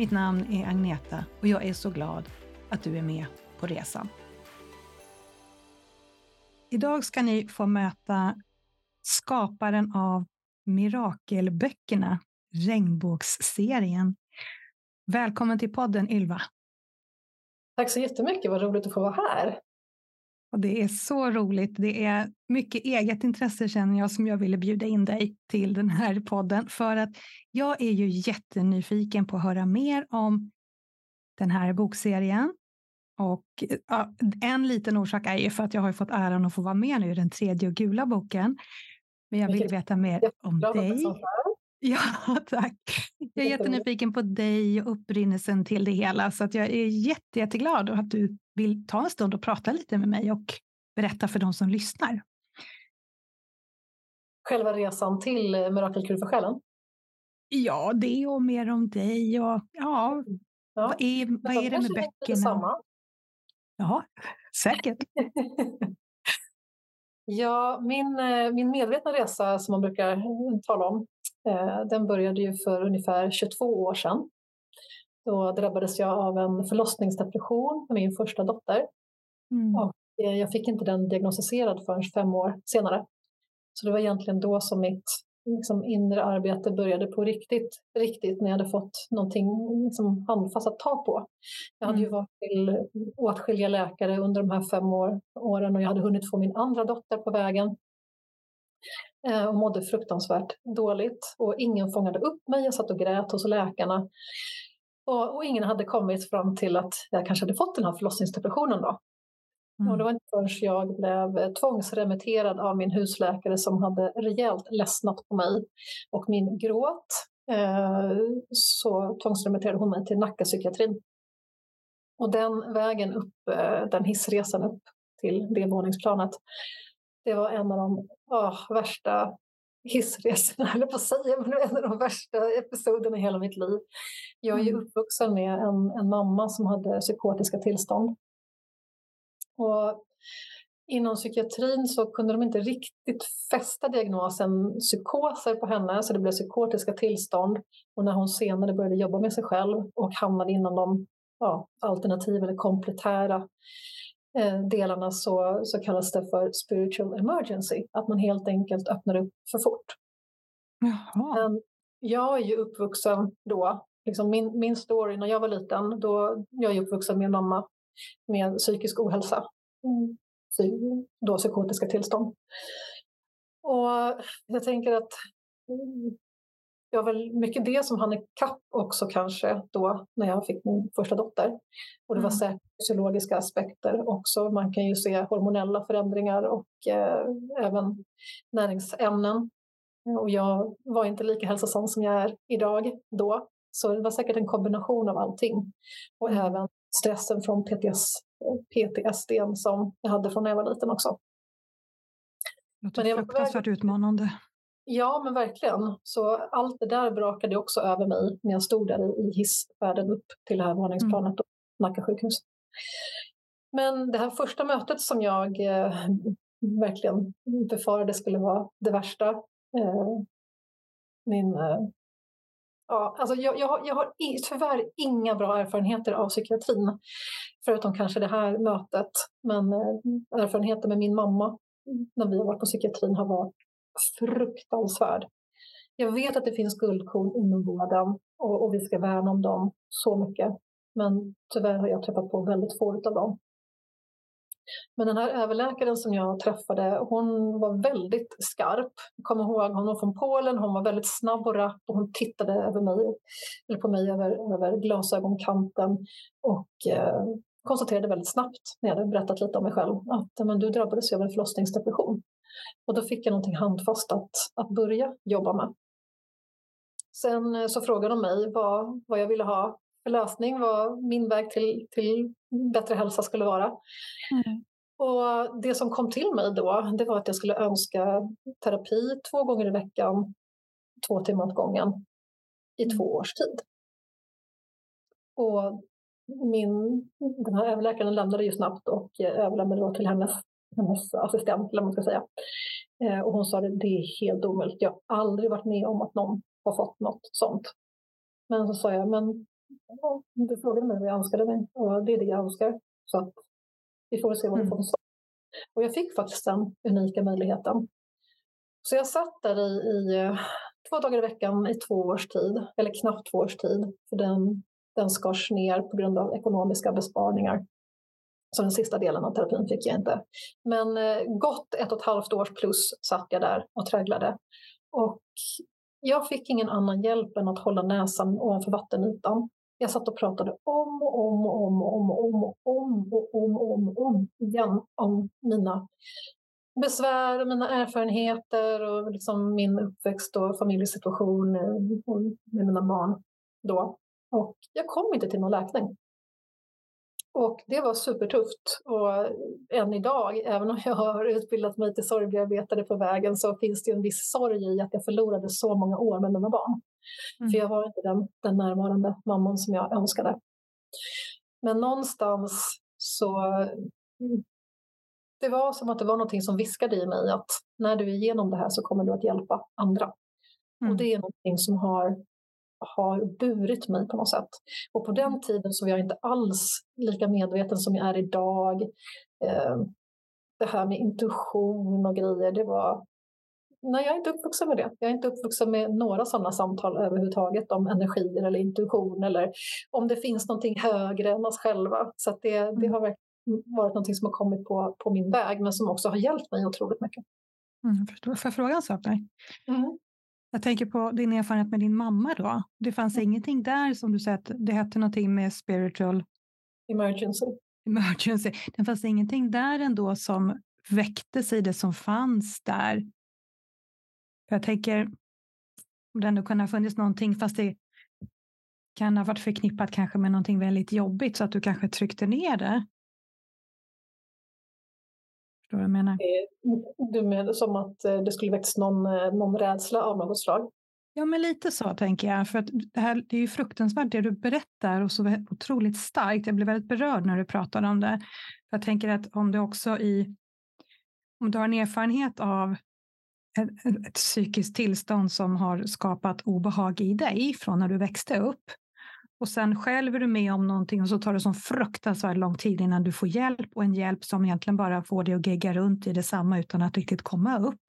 Mitt namn är Agneta och jag är så glad att du är med på resan. Idag ska ni få möta skaparen av Mirakelböckerna, Regnbågsserien. Välkommen till podden Ylva. Tack så jättemycket, vad roligt att få vara här. Och det är så roligt. Det är mycket eget intresse känner jag som jag ville bjuda in dig till den här podden för att jag är ju jättenyfiken på att höra mer om den här bokserien. Och ja, en liten orsak är ju för att jag har fått äran att få vara med nu i den tredje och gula boken. Men jag vill veta mer om dig. Ja, tack. Jag är jättenyfiken på dig och upprinnelsen till det hela så att jag är jätte, jätteglad att du vill ta en stund och prata lite med mig och berätta för de som lyssnar. Själva resan till Mirakelkur för själen? Ja, det och mer om dig och ja, ja. vad är, vad är det med böckerna? Ja, säkert. ja, min, eh, min medvetna resa som man brukar tala om, eh, den började ju för ungefär 22 år sedan. Då drabbades jag av en förlossningsdepression med min första dotter. Mm. Och eh, jag fick inte den diagnostiserad förrän fem år senare. Så det var egentligen då som mitt liksom, inre arbete började på riktigt, riktigt när jag hade fått någonting liksom, handfast att ta på. Jag hade mm. ju varit till åtskilliga läkare under de här fem år, åren och jag hade hunnit få min andra dotter på vägen eh, och mådde fruktansvärt dåligt. Och ingen fångade upp mig, jag satt och grät hos läkarna. Och, och, ingen hade kommit fram till att jag kanske hade fått den här förlossningsdepressionen då. Mm. Och det var inte förrän jag blev tvångsremitterad av min husläkare som hade rejält ledsnat på mig och min gråt. Eh, så tvångsremitterade hon mig till Nackapsykiatrin. Och den vägen upp, eh, den hissresan upp till det våningsplanet, det var en av de oh, värsta hissresorna, höll på att säga, men en av de värsta episoderna i hela mitt liv. Jag är ju mm. uppvuxen med en, en mamma som hade psykotiska tillstånd. Och inom psykiatrin så kunde de inte riktigt fästa diagnosen psykoser på henne, så det blev psykotiska tillstånd. Och när hon senare började jobba med sig själv och hamnade inom de ja, alternativa eller komplettära eh, delarna så, så kallas det för spiritual emergency, att man helt enkelt öppnar upp för fort. Jaha. Men jag är ju uppvuxen då, liksom min, min story när jag var liten, då, jag är uppvuxen med en mamma med psykisk ohälsa, mm. då psykotiska tillstånd. Och jag tänker att mm, det var väl mycket det som hann ikapp också kanske då när jag fick min första dotter. Och det var mm. säkert fysiologiska aspekter också. Man kan ju se hormonella förändringar och eh, även näringsämnen. Och jag var inte lika hälsosam som jag är idag då. Så det var säkert en kombination av allting. Och mm. även stressen från PTS, PTSD som jag hade från när jag var liten också. Det låter fruktansvärt utmanande. Ja, men verkligen. Så allt det där brakade också över mig när jag stod där i hissfärden upp till det här våningsplanet på mm. Nacka sjukhus. Men det här första mötet som jag eh, verkligen befarade skulle vara det värsta. Eh, min, eh, ja, alltså jag, jag, har, jag har tyvärr inga bra erfarenheter av psykiatrin. Förutom kanske det här mötet. Men eh, erfarenheter med min mamma när vi har varit på psykiatrin har varit fruktansvärd. Jag vet att det finns guldkorn inom vården och, och vi ska värna om dem så mycket. Men tyvärr har jag träffat på väldigt få av dem. Men den här överläkaren som jag träffade, hon var väldigt skarp. Jag kommer ihåg, hon var från Polen, hon var väldigt snabb och rapp och hon tittade över mig, eller på mig över, över glasögonkanten och eh, konstaterade väldigt snabbt när jag hade berättat lite om mig själv att men, du drabbades av en förlossningsdepression. Och då fick jag någonting handfast att, att börja jobba med. Sen eh, så frågade de mig vad, vad jag ville ha för lösning, vad min väg till, till bättre hälsa skulle vara. Mm. Och det som kom till mig då, det var att jag skulle önska terapi två gånger i veckan, två timmar åt gången, i mm. två års tid. Och min, den här överläkaren lämnade ju snabbt och överlämnade då till hennes, hennes assistent, eller man ska säga. Eh, och hon sa att det är helt omöjligt. Jag har aldrig varit med om att någon har fått något sånt. Men så sa jag, men ja, du frågade mig vad jag önskade mig och det är det jag önskar. Så att vi får se vad vi får mm. Och jag fick faktiskt den unika möjligheten. Så jag satt där i, i eh, två dagar i veckan i två års tid, eller knappt två års tid, för den, den skars ner på grund av ekonomiska besparingar. Så den sista delen av terapin fick jag inte. Men eh, gott ett och ett halvt års plus satt jag där och tröglade. Och jag fick ingen annan hjälp än att hålla näsan ovanför vattenytan. Jag satt och pratade om och om och om och om och om och om och om och om, och om igen om mina besvär och mina erfarenheter och liksom min uppväxt och familjesituation med mina barn då. Och jag kom inte till någon läkning. Och det var supertufft. Och än idag, även om jag har utbildat mig till sorgbearbetare på vägen, så finns det en viss sorg i att jag förlorade så många år med mina barn. Mm. För jag var inte den, den närvarande mamman som jag önskade. Men någonstans så det var som att det var någonting som viskade i mig att när du är igenom det här så kommer du att hjälpa andra. Mm. Och det är någonting som har har burit mig på något sätt. Och på den tiden så var jag inte alls lika medveten som jag är idag. Eh, det här med intuition och grejer, det var... Nej, jag är inte uppvuxen med det. Jag är inte uppvuxen med några sådana samtal överhuvudtaget om energier eller intuition eller om det finns någonting högre än oss själva. Så det, det mm. har varit någonting som har kommit på, på min väg men som också har hjälpt mig otroligt mycket. Mm, Får jag fråga en sak? Mm. Jag tänker på din erfarenhet med din mamma då. Det fanns mm. ingenting där som du säger att det hette någonting med spiritual emergency. emergency. Det fanns ingenting där ändå som väcktes i det som fanns där. För jag tänker om det ändå kunde ha funnits någonting fast det kan ha varit förknippat kanske med någonting väldigt jobbigt så att du kanske tryckte ner det. Förstår du vad jag menar? Du menar som att eh, det skulle väckas någon, eh, någon rädsla av något slag? Ja, men lite så tänker jag. För att det, här, det är ju fruktansvärt det du berättar och så otroligt starkt. Jag blev väldigt berörd när du pratade om det. Jag tänker att om du också i... Om du har en erfarenhet av ett, ett psykiskt tillstånd som har skapat obehag i dig från när du växte upp och sen själv är du med om någonting och så tar det så fruktansvärt lång tid innan du får hjälp och en hjälp som egentligen bara får dig att gegga runt i detsamma utan att riktigt komma upp.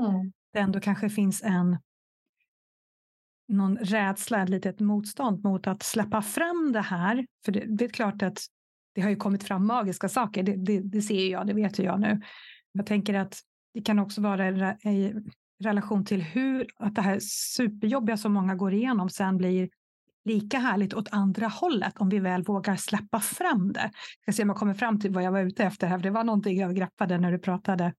Mm. Det ändå kanske finns en någon rädsla, ett litet motstånd mot att släppa fram det här. För det, det är klart att det har ju kommit fram magiska saker, det, det, det ser jag, det vet jag nu. Jag tänker att det kan också vara i relation till hur att det här superjobbiga som många går igenom sen blir lika härligt åt andra hållet om vi väl vågar släppa fram det. Jag ska se om jag kommer fram till vad jag var ute efter här, för det var någonting jag greppade när du pratade.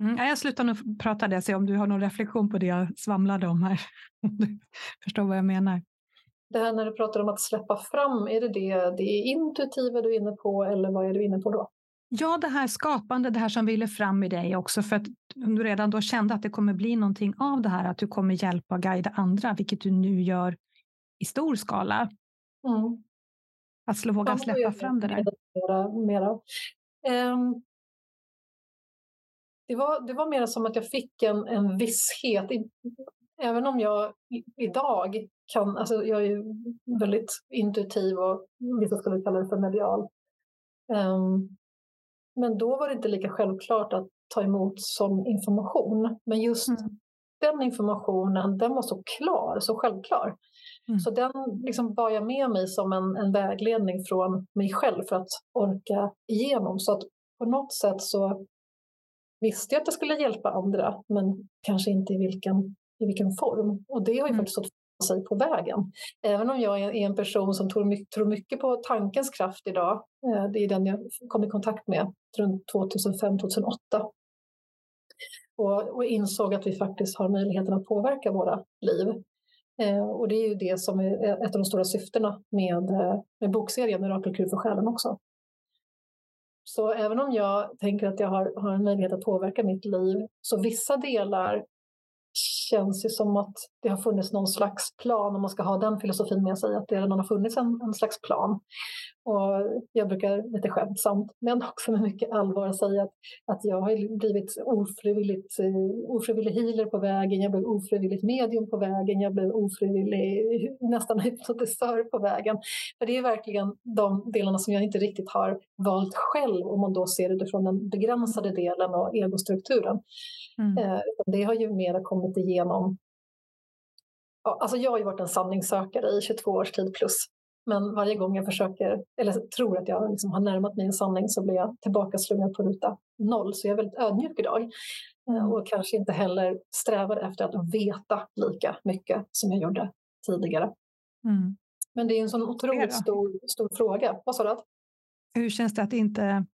Mm, jag slutar nu prata det, se om du har någon reflektion på det jag svamlade om här. Om du förstår vad jag menar. Det här när du pratar om att släppa fram, är det det, det intuitiva du är inne på eller vad är du inne på då? Ja, det här skapande, det här som ville fram i dig också, för att du redan då kände att det kommer bli någonting av det här, att du kommer hjälpa och guida andra, vilket du nu gör i stor skala. Mm. Att våga släppa fram det där. Mera, mera. Um, det, var, det var mer som att jag fick en, en visshet. Även om jag idag kan, alltså jag är väldigt intuitiv och vissa skulle kalla det för medial. Um, men då var det inte lika självklart att ta emot som information. Men just mm. den informationen, den var så klar, så självklar. Mm. Så den liksom bar jag med mig som en, en vägledning från mig själv för att orka igenom. Så att på något sätt så visste jag att det skulle hjälpa andra, men kanske inte i vilken, i vilken form. Och det har ju mm. faktiskt fått sig på vägen. Även om jag är en person som tror mycket på tankens kraft idag, eh, det är den jag kom i kontakt med runt 2005-2008, och, och, insåg att vi faktiskt har möjligheten att påverka våra liv. Eh, och det är ju det som är eh, ett av de stora syftena med, eh, med bokserien Mirakelkur för själen också. Så även om jag tänker att jag har, har en möjlighet att påverka mitt liv, så vissa delar känns ju som att det har funnits någon slags plan, om man ska ha den filosofin med sig, att det redan har funnits en, en slags plan. Och jag brukar lite skämtsamt, men också med mycket allvar säga att, att jag har blivit ofrivilligt, uh, ofrivillig healer på vägen, jag blev ofrivilligt medium på vägen, jag blev ofrivillig nästan hypnotisör på vägen. För det är verkligen de delarna som jag inte riktigt har valt själv om man då ser det från den begränsade delen och egostrukturen. Mm. Uh, det har ju mera kommit igenom alltså jag har ju varit en sanningssökare i 22 års tid plus. Men varje gång jag försöker, eller tror att jag liksom har närmat mig en sanning så blir jag tillbakaslungad på ruta noll. Så jag är väldigt ödmjuk idag. Eh, mm. Och kanske inte heller strävar efter att veta lika mycket som jag gjorde tidigare. Mm. Men det är en sån otroligt stor, stor fråga. Vad sa du? Hur känns det att inte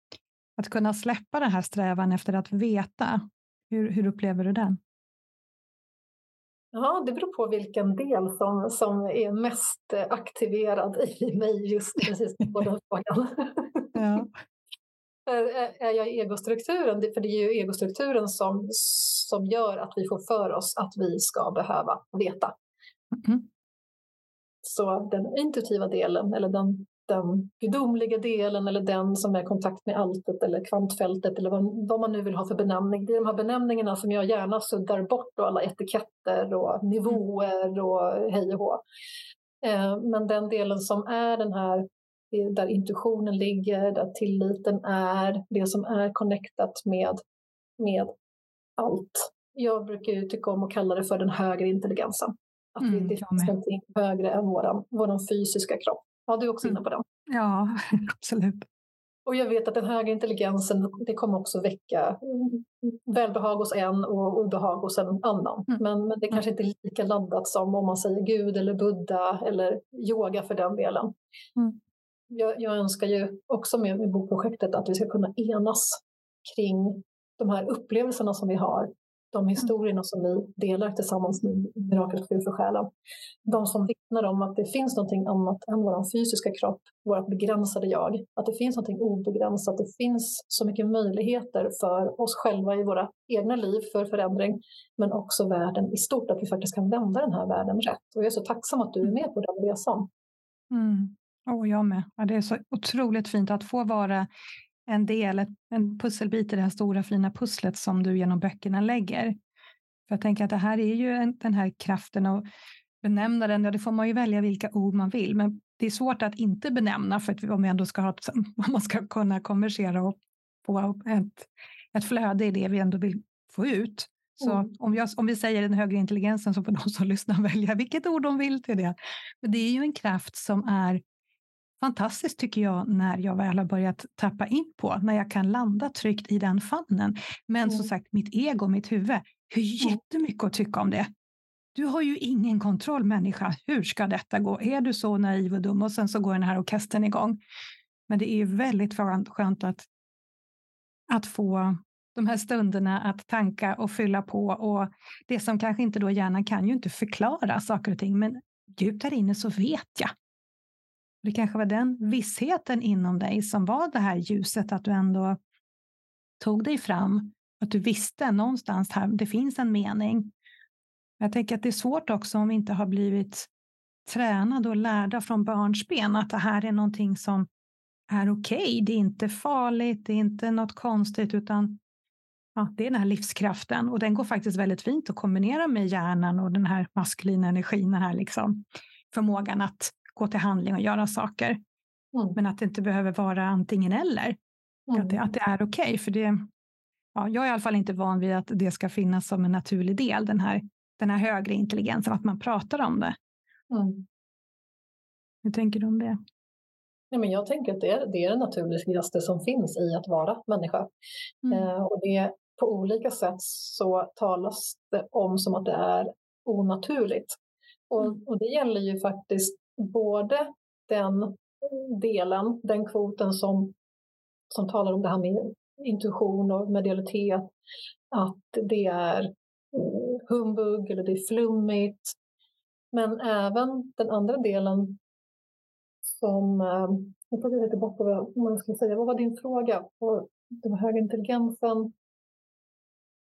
att kunna släppa den här strävan efter att veta? Hur, hur upplever du den? Ja, det beror på vilken del som, som är mest aktiverad i mig just precis på den frågan. Ja. är jag i egostrukturen? För det är ju egostrukturen som, som gör att vi får för oss att vi ska behöva veta. Mm. Så den intuitiva delen, eller den den gudomliga delen eller den som är kontakt med alltet eller kvantfältet eller vad, vad, man nu vill ha för benämning. Det är de här benämningen som jag gärna suddar bort och alla etiketter och nivåer och hej och hå. Eh, men den delen som är den här där intuitionen ligger, där tilliten är, det som är connectat med, med allt. Jag brukar ju tycka om att kalla det för den högre intelligensen. Att mm, det finns någonting högre än vår fysiska kropp. Ja, du är också inne på den. Ja, absolut. Och jag vet att den högre intelligensen det kommer också väcka välbehag hos en och obehag hos en annan. Mm. Men, men det mm. kanske inte är lika laddat som om man säger Gud eller Buddha eller yoga för den delen. Mm. Jag, jag, önskar ju också med, med bokprojektet att vi ska kunna enas kring de här upplevelserna som vi har de mm. historierna som vi delar tillsammans med Mirakelkur för själen. De som vittnar om att det finns något annat än vår fysiska kropp, vårt begränsade jag. Att det finns något obegränsat, det finns så mycket möjligheter för oss själva i våra egna liv för förändring, men också världen i stort, att vi faktiskt kan vända den här världen rätt. Och jag är så tacksam att du är med på den resan. Mm. Och jag med. Ja, det är så otroligt fint att få vara en del, en pusselbit i det här stora fina pusslet som du genom böckerna lägger. För jag tänker att det här är ju en, den här kraften och benämna den, ja det får man ju välja vilka ord man vill, men det är svårt att inte benämna för att om, vi ändå ska ha, om man ska kunna konversera och få ett, ett flöde i det vi ändå vill få ut. Så mm. om, jag, om vi säger den högre intelligensen så får de som lyssnar välja vilket ord de vill till det. Men det är ju en kraft som är fantastiskt tycker jag när jag väl har börjat tappa in på, när jag kan landa tryggt i den famnen. Men mm. som sagt, mitt ego, mitt huvud, har mm. jättemycket att tycka om det. Du har ju ingen kontroll människa. Hur ska detta gå? Är du så naiv och dum? Och sen så går den här orkestern igång. Men det är ju väldigt skönt att, att få de här stunderna att tanka och fylla på. Och det som kanske inte då hjärnan kan ju inte förklara saker och ting, men djupt där inne så vet jag det kanske var den vissheten inom dig som var det här ljuset, att du ändå tog dig fram, att du visste någonstans här, det finns en mening. Jag tänker att det är svårt också om vi inte har blivit tränade och lärda från barnsben att det här är någonting som är okej. Okay. Det är inte farligt, det är inte något konstigt, utan ja, det är den här livskraften och den går faktiskt väldigt fint att kombinera med hjärnan och den här maskulina energin, den här liksom förmågan att gå till handling och göra saker. Mm. Men att det inte behöver vara antingen eller. Mm. Att, det, att det är okej. Okay, för det, ja, jag är i alla fall inte van vid att det ska finnas som en naturlig del, den här, den här högre intelligensen, att man pratar om det. Mm. Hur tänker du om det? Nej, men jag tänker att det är, det är det naturligaste som finns i att vara människa. Mm. Eh, och det, på olika sätt så talas det om som att det är onaturligt. Och, mm. och det gäller ju faktiskt både den delen, den kvoten som, som talar om det här med intuition och medialitet, att det är eh, humbug eller det är flummigt. Men även den andra delen som, eh, jag lite bort vad man skulle säga, vad var din fråga? Den höga intelligensen.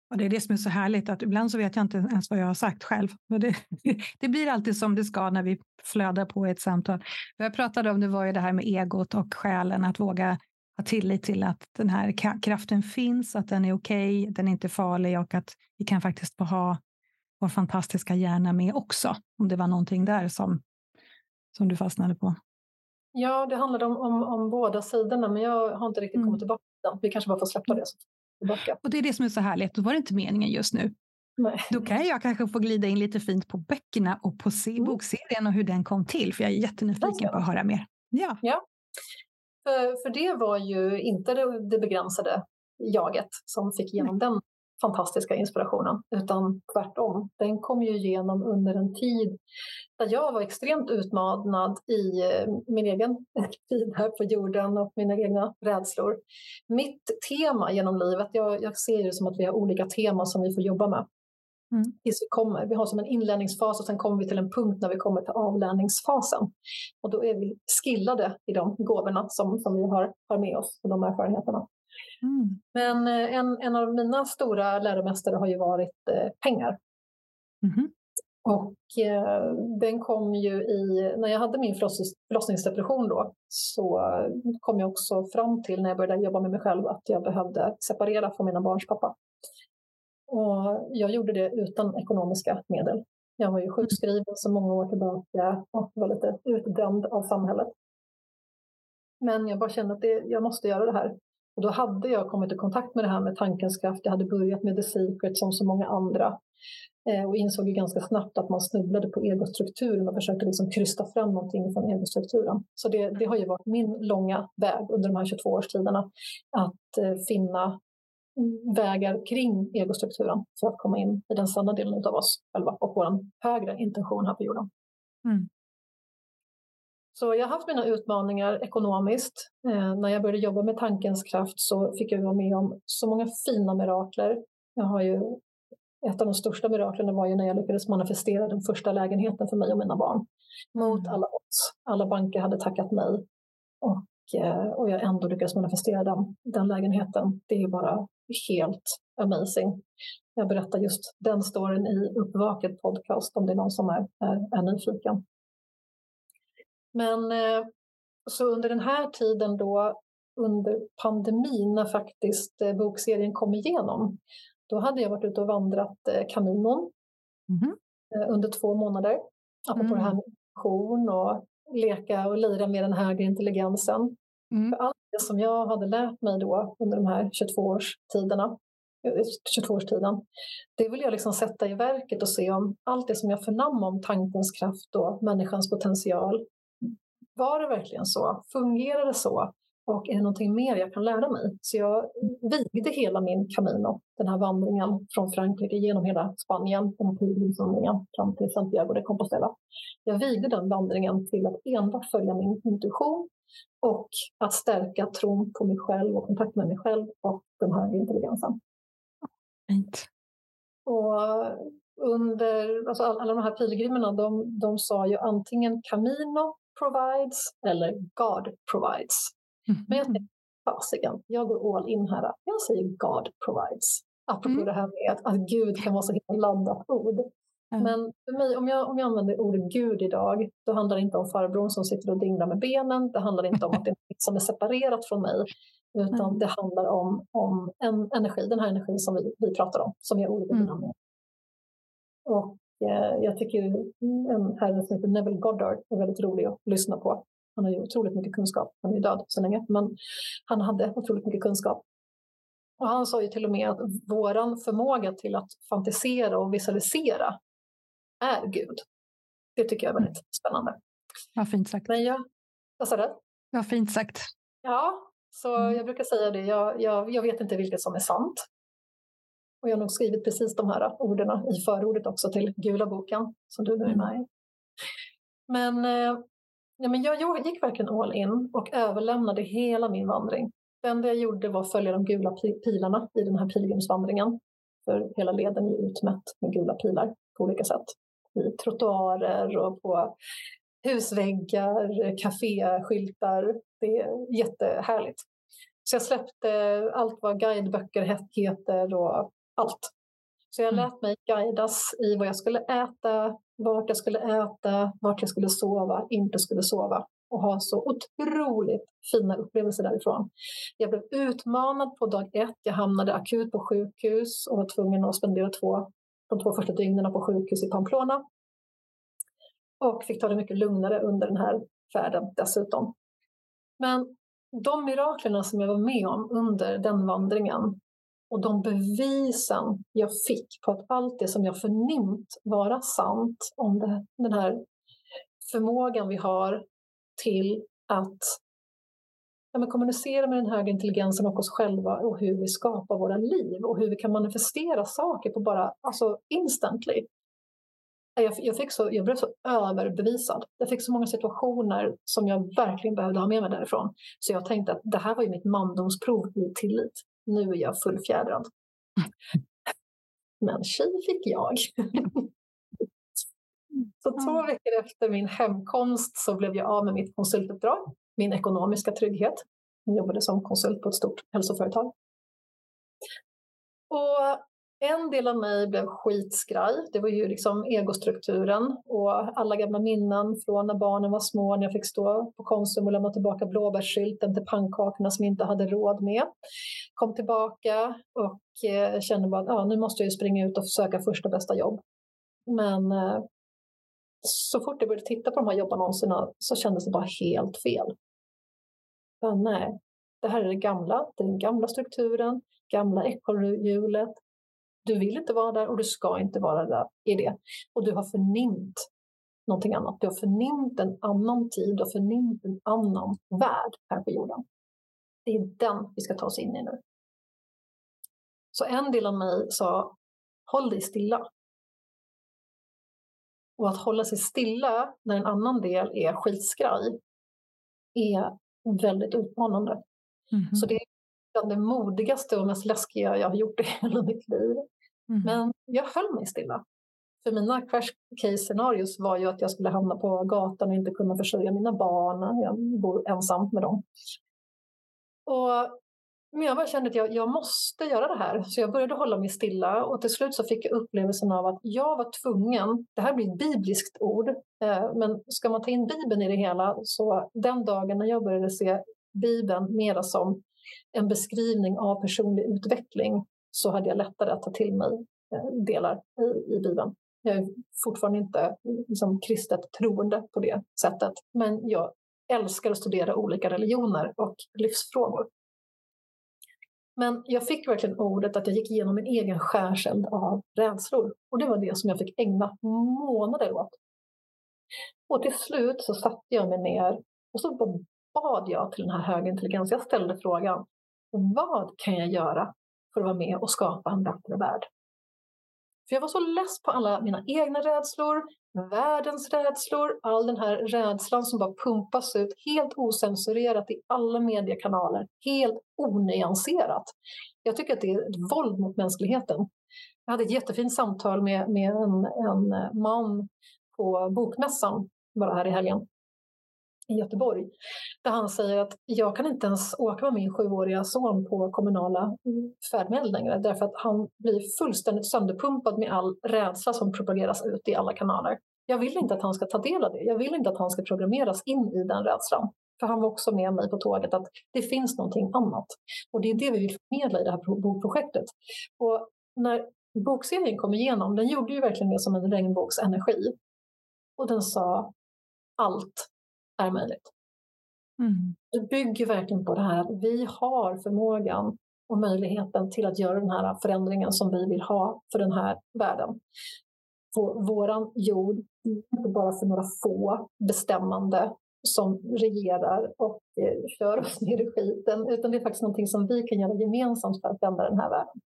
Och det är det som är så härligt, att ibland så vet jag inte ens vad jag har sagt själv. Men det, det blir alltid som det ska när vi flödar på ett samtal. Vad jag pratade om det var ju det här med egot och själen, att våga ha tillit till att den här kraften finns, att den är okej, okay, den är inte farlig och att vi kan faktiskt få ha vår fantastiska hjärna med också, om det var någonting där som, som du fastnade på. Ja, det handlade om, om, om båda sidorna, men jag har inte riktigt mm. kommit tillbaka. Vi kanske bara får släppa det. Tillbaka. Och det är det som är så härligt, då var det inte meningen just nu. Nej. Då kan jag kanske få glida in lite fint på böckerna och på mm. bokserien och hur den kom till, för jag är jättenyfiken på att höra mer. Ja, ja. För, för det var ju inte det, det begränsade jaget som fick igenom Nej. den fantastiska inspirationen, utan tvärtom. Den kom ju igenom under en tid där jag var extremt utmanad i eh, min egen tid här på jorden och mina egna rädslor. Mitt tema genom livet, jag, jag ser det som att vi har olika teman som vi får jobba med. Mm. Tills vi kommer. Vi har som en inlärningsfas och sen kommer vi till en punkt när vi kommer till avlärningsfasen. Och då är vi skillade i de gåvorna som, som vi har, har med oss och de erfarenheterna. Mm. Men eh, en, en av mina stora läromästare har ju varit eh, pengar. Mm. Och eh, den kom ju i, när jag hade min förlossningsdepression då, så kom jag också fram till när jag började jobba med mig själv att jag behövde separera från mina barns pappa. Och jag gjorde det utan ekonomiska medel. Jag var ju sjukskriven så många år tillbaka och var lite utdömd av samhället. Men jag bara kände att det, jag måste göra det här. Och då hade jag kommit i kontakt med det här med tankens kraft. Jag hade börjat med The Secret som så många andra eh, och insåg ju ganska snabbt att man snubblade på egostrukturen och försökte liksom krysta fram någonting från egostrukturen. Så det, det har ju varit min långa väg under de här 22 årstiderna att eh, finna vägar kring egostrukturen för att komma in i den sanna delen av oss själva och vår högre intention här på jorden. Mm. Så jag har haft mina utmaningar ekonomiskt. Eh, när jag började jobba med tankens kraft så fick jag vara med om så många fina mirakler. Jag har ju, ett av de största miraklerna var ju när jag lyckades manifestera den första lägenheten för mig och mina barn. Mot mm. alla odds. Alla banker hade tackat nej. Och, eh, och jag ändå lyckades manifestera den, den lägenheten. Det är bara helt amazing. Jag berättar just den storyn i Uppvaket podcast om det är någon som är, är, är nyfiken. Men eh, så under den här tiden då, under pandemin, när faktiskt eh, bokserien kom igenom, då hade jag varit ute och vandrat eh, Kaminon mm. under två månader. Apropå mm. det här med motion och leka och lira med den högre intelligensen. Mm. För allt det som jag hade lärt mig då under de här 22 årstiderna 22-årstiden. Det vill jag liksom sätta i verket och se om allt det som jag förnam om tankens kraft och människans potential var det verkligen så? Fungerar det så? Och är det någonting mer jag kan lära mig? Så jag vigde hela min Camino, den här vandringen från Frankrike genom hela Spanien, den pilgrimsvandringen fram till Santiago de Compostela. Jag vigde den vandringen till att enbart följa min intuition och att stärka tron på mig själv och kontakt med mig själv och den här intelligensen. Fint. Och under, alltså alla de här pilgrimerna, de, de sa ju antingen Camino provides eller God provides. Mm. Men jag tänker, fasiken, jag går all in här. Jag säger God provides. Apropå mm. det här med att, att Gud kan vara så himla laddat ord. Mm. Men för mig, om jag, om jag använder ordet Gud idag, då handlar det inte om farbrorn som sitter och dinglar med benen. Det handlar inte om att det är något som är separerat från mig. Utan mm. det handlar om, om en energi, den här energin som vi, vi pratar om, som har olika. Mm. Och jag tycker en herre som heter Neville Goddard är väldigt rolig att lyssna på. Han har ju otroligt mycket kunskap. Han är ju död så länge, men han hade otroligt mycket kunskap. Och han sa ju till och med att våran förmåga till att fantisera och visualisera är Gud. Det tycker jag är väldigt spännande. Vad fint sagt. Men jag, vad sa du? Vad fint sagt. Ja, så mm. jag brukar säga det. Jag, jag, jag vet inte vilket som är sant. Och jag har nog skrivit precis de här orden i förordet också till Gula boken som du nu är mm. med i. Men, eh, ja, men jag, jag gick verkligen all in och överlämnade hela min vandring. Det enda jag gjorde var att följa de gula pilarna i den här pilgrimsvandringen. För hela leden är utmätt med gula pilar på olika sätt. I trottoarer och på husväggar, kaféskyltar. Det är jättehärligt. Så jag släppte allt vad guideböcker heter och allt. Så jag mm. lät mig guidas i vad jag skulle äta, vart jag skulle äta, vart jag skulle sova, inte skulle sova och ha så otroligt fina upplevelser därifrån. Jag blev utmanad på dag ett. Jag hamnade akut på sjukhus och var tvungen att spendera två, de två första dygnen på sjukhus i Pamplona. Och fick ta det mycket lugnare under den här färden dessutom. Men de miraklerna som jag var med om under den vandringen och de bevisen jag fick på att allt det som jag förnimt vara sant om det, den här förmågan vi har till att ja, kommunicera med den högre intelligensen och oss själva och hur vi skapar våra liv och hur vi kan manifestera saker på bara alltså instantly. Jag, jag, fick så, jag blev så överbevisad. Jag fick så många situationer som jag verkligen behövde ha med mig därifrån. Så jag tänkte att det här var ju mitt mandomsprov i tillit. Nu är jag fullfjädrad. Men tjej fick jag. Så två veckor efter min hemkomst så blev jag av med mitt konsultuppdrag, min ekonomiska trygghet. Jag jobbade som konsult på ett stort hälsoföretag. Och en del av mig blev skitskraj. Det var ju liksom egostrukturen och alla gamla minnen från när barnen var små, när jag fick stå på Konsum och lämna tillbaka blåbärsskylten till pannkakorna som jag inte hade råd med. Kom tillbaka och eh, kände bara att ja, nu måste jag springa ut och söka första bästa jobb. Men eh, så fort jag började titta på de här jobbannonserna så kändes det bara helt fel. Men nej, det här är det gamla, den gamla strukturen, gamla ekorrhjulet. Du vill inte vara där och du ska inte vara där i det. Och du har förnimt någonting annat. Du har förnimt en annan tid, du har förnimt en annan värld här på jorden. Det är den vi ska ta oss in i nu. Så en del av mig sa, håll dig stilla. Och att hålla sig stilla när en annan del är skitskraj är väldigt utmanande. Mm. Så det är det modigaste och mest läskiga jag har gjort i hela mitt liv. Mm. Men jag höll mig stilla. För mina crash case scenarios var ju att jag skulle hamna på gatan och inte kunna försörja mina barn. Jag bor ensam med dem. Och men jag bara kände att jag, jag måste göra det här. Så jag började hålla mig stilla och till slut så fick jag upplevelsen av att jag var tvungen, det här blir ett bibliskt ord, eh, men ska man ta in Bibeln i det hela så den dagen när jag började se Bibeln mera som en beskrivning av personlig utveckling så hade jag lättare att ta till mig eh, delar i, i Bibeln. Jag är fortfarande inte liksom, kristet troende på det sättet, men jag älskar att studera olika religioner och livsfrågor. Men jag fick verkligen ordet att jag gick igenom min egen skärseld av rädslor. Och det var det som jag fick ägna månader åt. Och till slut så satte jag mig ner och så bad jag till den här högintelligensen. Jag ställde frågan, vad kan jag göra för att vara med och skapa en bättre värld? För jag var så less på alla mina egna rädslor, världens rädslor, all den här rädslan som bara pumpas ut helt osensurerat i alla mediekanaler, helt onyanserat. Jag tycker att det är ett våld mot mänskligheten. Jag hade ett jättefint samtal med, med en, en man på Bokmässan bara här i helgen i Göteborg. Där han säger att jag kan inte ens åka med min sjuåriga son på kommunala färdmedel längre därför att han blir fullständigt sönderpumpad med all rädsla som propageras ut i alla kanaler. Jag vill inte att han ska ta del av det. Jag vill inte att han ska programmeras in i den rädslan. För han var också med mig på tåget att det finns någonting annat. Och det är det vi vill förmedla i det här bokprojektet. Och när bokserien kom igenom, den gjorde ju verkligen det som en regnbågsenergi. Och den sa allt är möjligt. Mm. Det bygger verkligen på det här att vi har förmågan och möjligheten till att göra den här förändringen som vi vill ha för den här världen. på våran jord, inte bara för några få bestämmande som regerar och eh, kör oss ner i skiten, utan det är faktiskt någonting som vi kan göra gemensamt för att vända den här världen.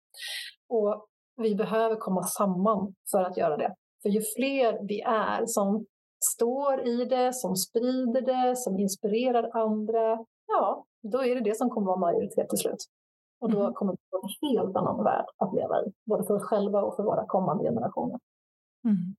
Och vi behöver komma samman för att göra det. För ju fler vi är som står i det, som sprider det, som inspirerar andra, ja, då är det det som kommer vara majoritet till slut. Och då mm. kommer vi få en helt annan värld att leva i, både för oss själva och för våra kommande generationer. Mm.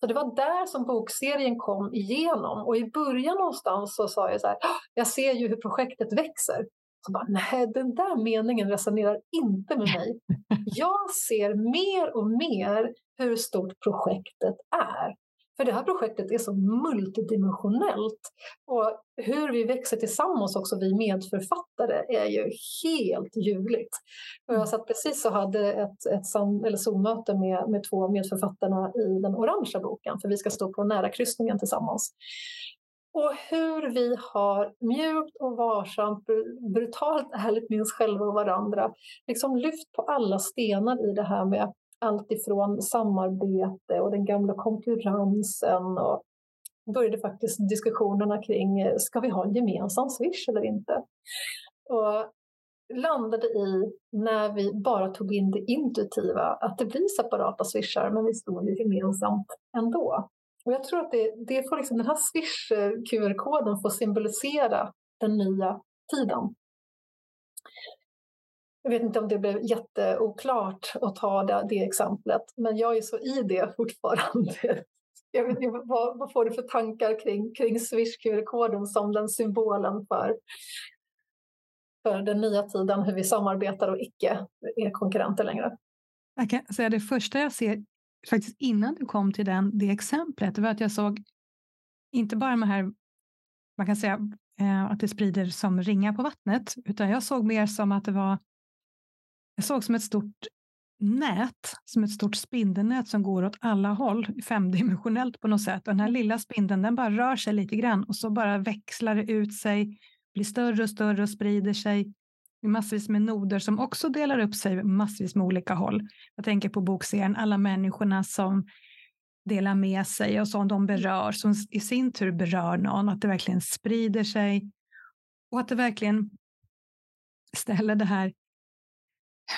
Så det var där som bokserien kom igenom. Och i början någonstans så sa jag så här, jag ser ju hur projektet växer. Så bara, nej, den där meningen resonerar inte med mig. Jag ser mer och mer hur stort projektet är. För det här projektet är så multidimensionellt och hur vi växer tillsammans också vi medförfattare är ju helt ljuvligt. Och jag satt precis och hade ett, ett eller Zoom-möte med, med två medförfattarna i den orangea boken för vi ska stå på nära kryssningen tillsammans. Och hur vi har mjukt och varsamt, brutalt ärligt med oss själva och varandra, liksom lyft på alla stenar i det här med allt ifrån samarbete och den gamla konkurrensen och började faktiskt diskussionerna kring eh, ska vi ha en gemensam Swish eller inte? Och landade i, när vi bara tog in det intuitiva, att det blir separata swishar men vi står ju gemensamt ändå. Och jag tror att det, det får liksom, den här Swish-QR-koden får symbolisera den nya tiden. Jag vet inte om det blev jätteoklart att ta det, det exemplet, men jag är så i det fortfarande. Jag vet inte, vad, vad får du för tankar kring, kring Swish-QR-koden som den symbolen för, för den nya tiden, hur vi samarbetar och icke är konkurrenter längre? Jag kan säga det första jag ser, faktiskt innan du kom till den, det exemplet, var att jag såg inte bara de här, man kan säga eh, att det sprider som ringar på vattnet, utan jag såg mer som att det var jag såg som ett stort nät, som ett stort spindelnät som går åt alla håll, femdimensionellt på något sätt. Och den här lilla spindeln den bara rör sig lite grann och så bara växlar det ut sig, blir större och större och sprider sig i massvis med noder som också delar upp sig massvis med olika håll. Jag tänker på bokserien Alla människorna som delar med sig och som de berör, som i sin tur berör någon, att det verkligen sprider sig och att det verkligen ställer det här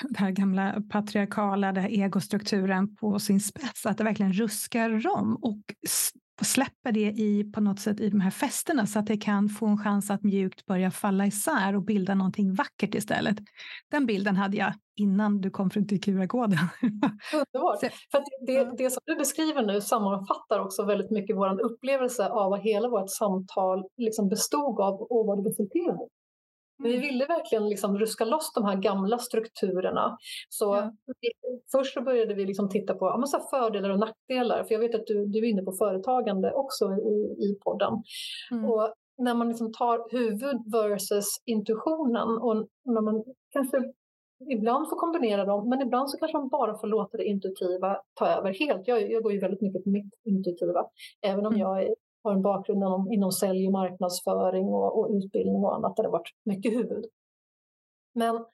den här gamla patriarkala den här egostrukturen på sin spets, att det verkligen ruskar om och släpper det i, på något sätt i de här fästena så att det kan få en chans att mjukt börja falla isär och bilda någonting vackert istället. Den bilden hade jag innan du kom till QR-koden. Underbart! För det, det som du beskriver nu sammanfattar också väldigt mycket vår upplevelse av vad hela vårt samtal liksom bestod av och vad det resulterade vi mm. ville verkligen liksom ruska loss de här gamla strukturerna. Så ja. vi, först så började vi liksom titta på ja, så fördelar och nackdelar. För jag vet att du, du är inne på företagande också i, i podden. Mm. Och när man liksom tar huvud versus intuitionen och när man kanske ibland får kombinera dem, men ibland så kanske man bara får låta det intuitiva ta över helt. Jag, jag går ju väldigt mycket på mitt intuitiva, även om mm. jag är har en bakgrund inom, inom sälj och marknadsföring och, och utbildning och annat där det varit mycket huvud. Men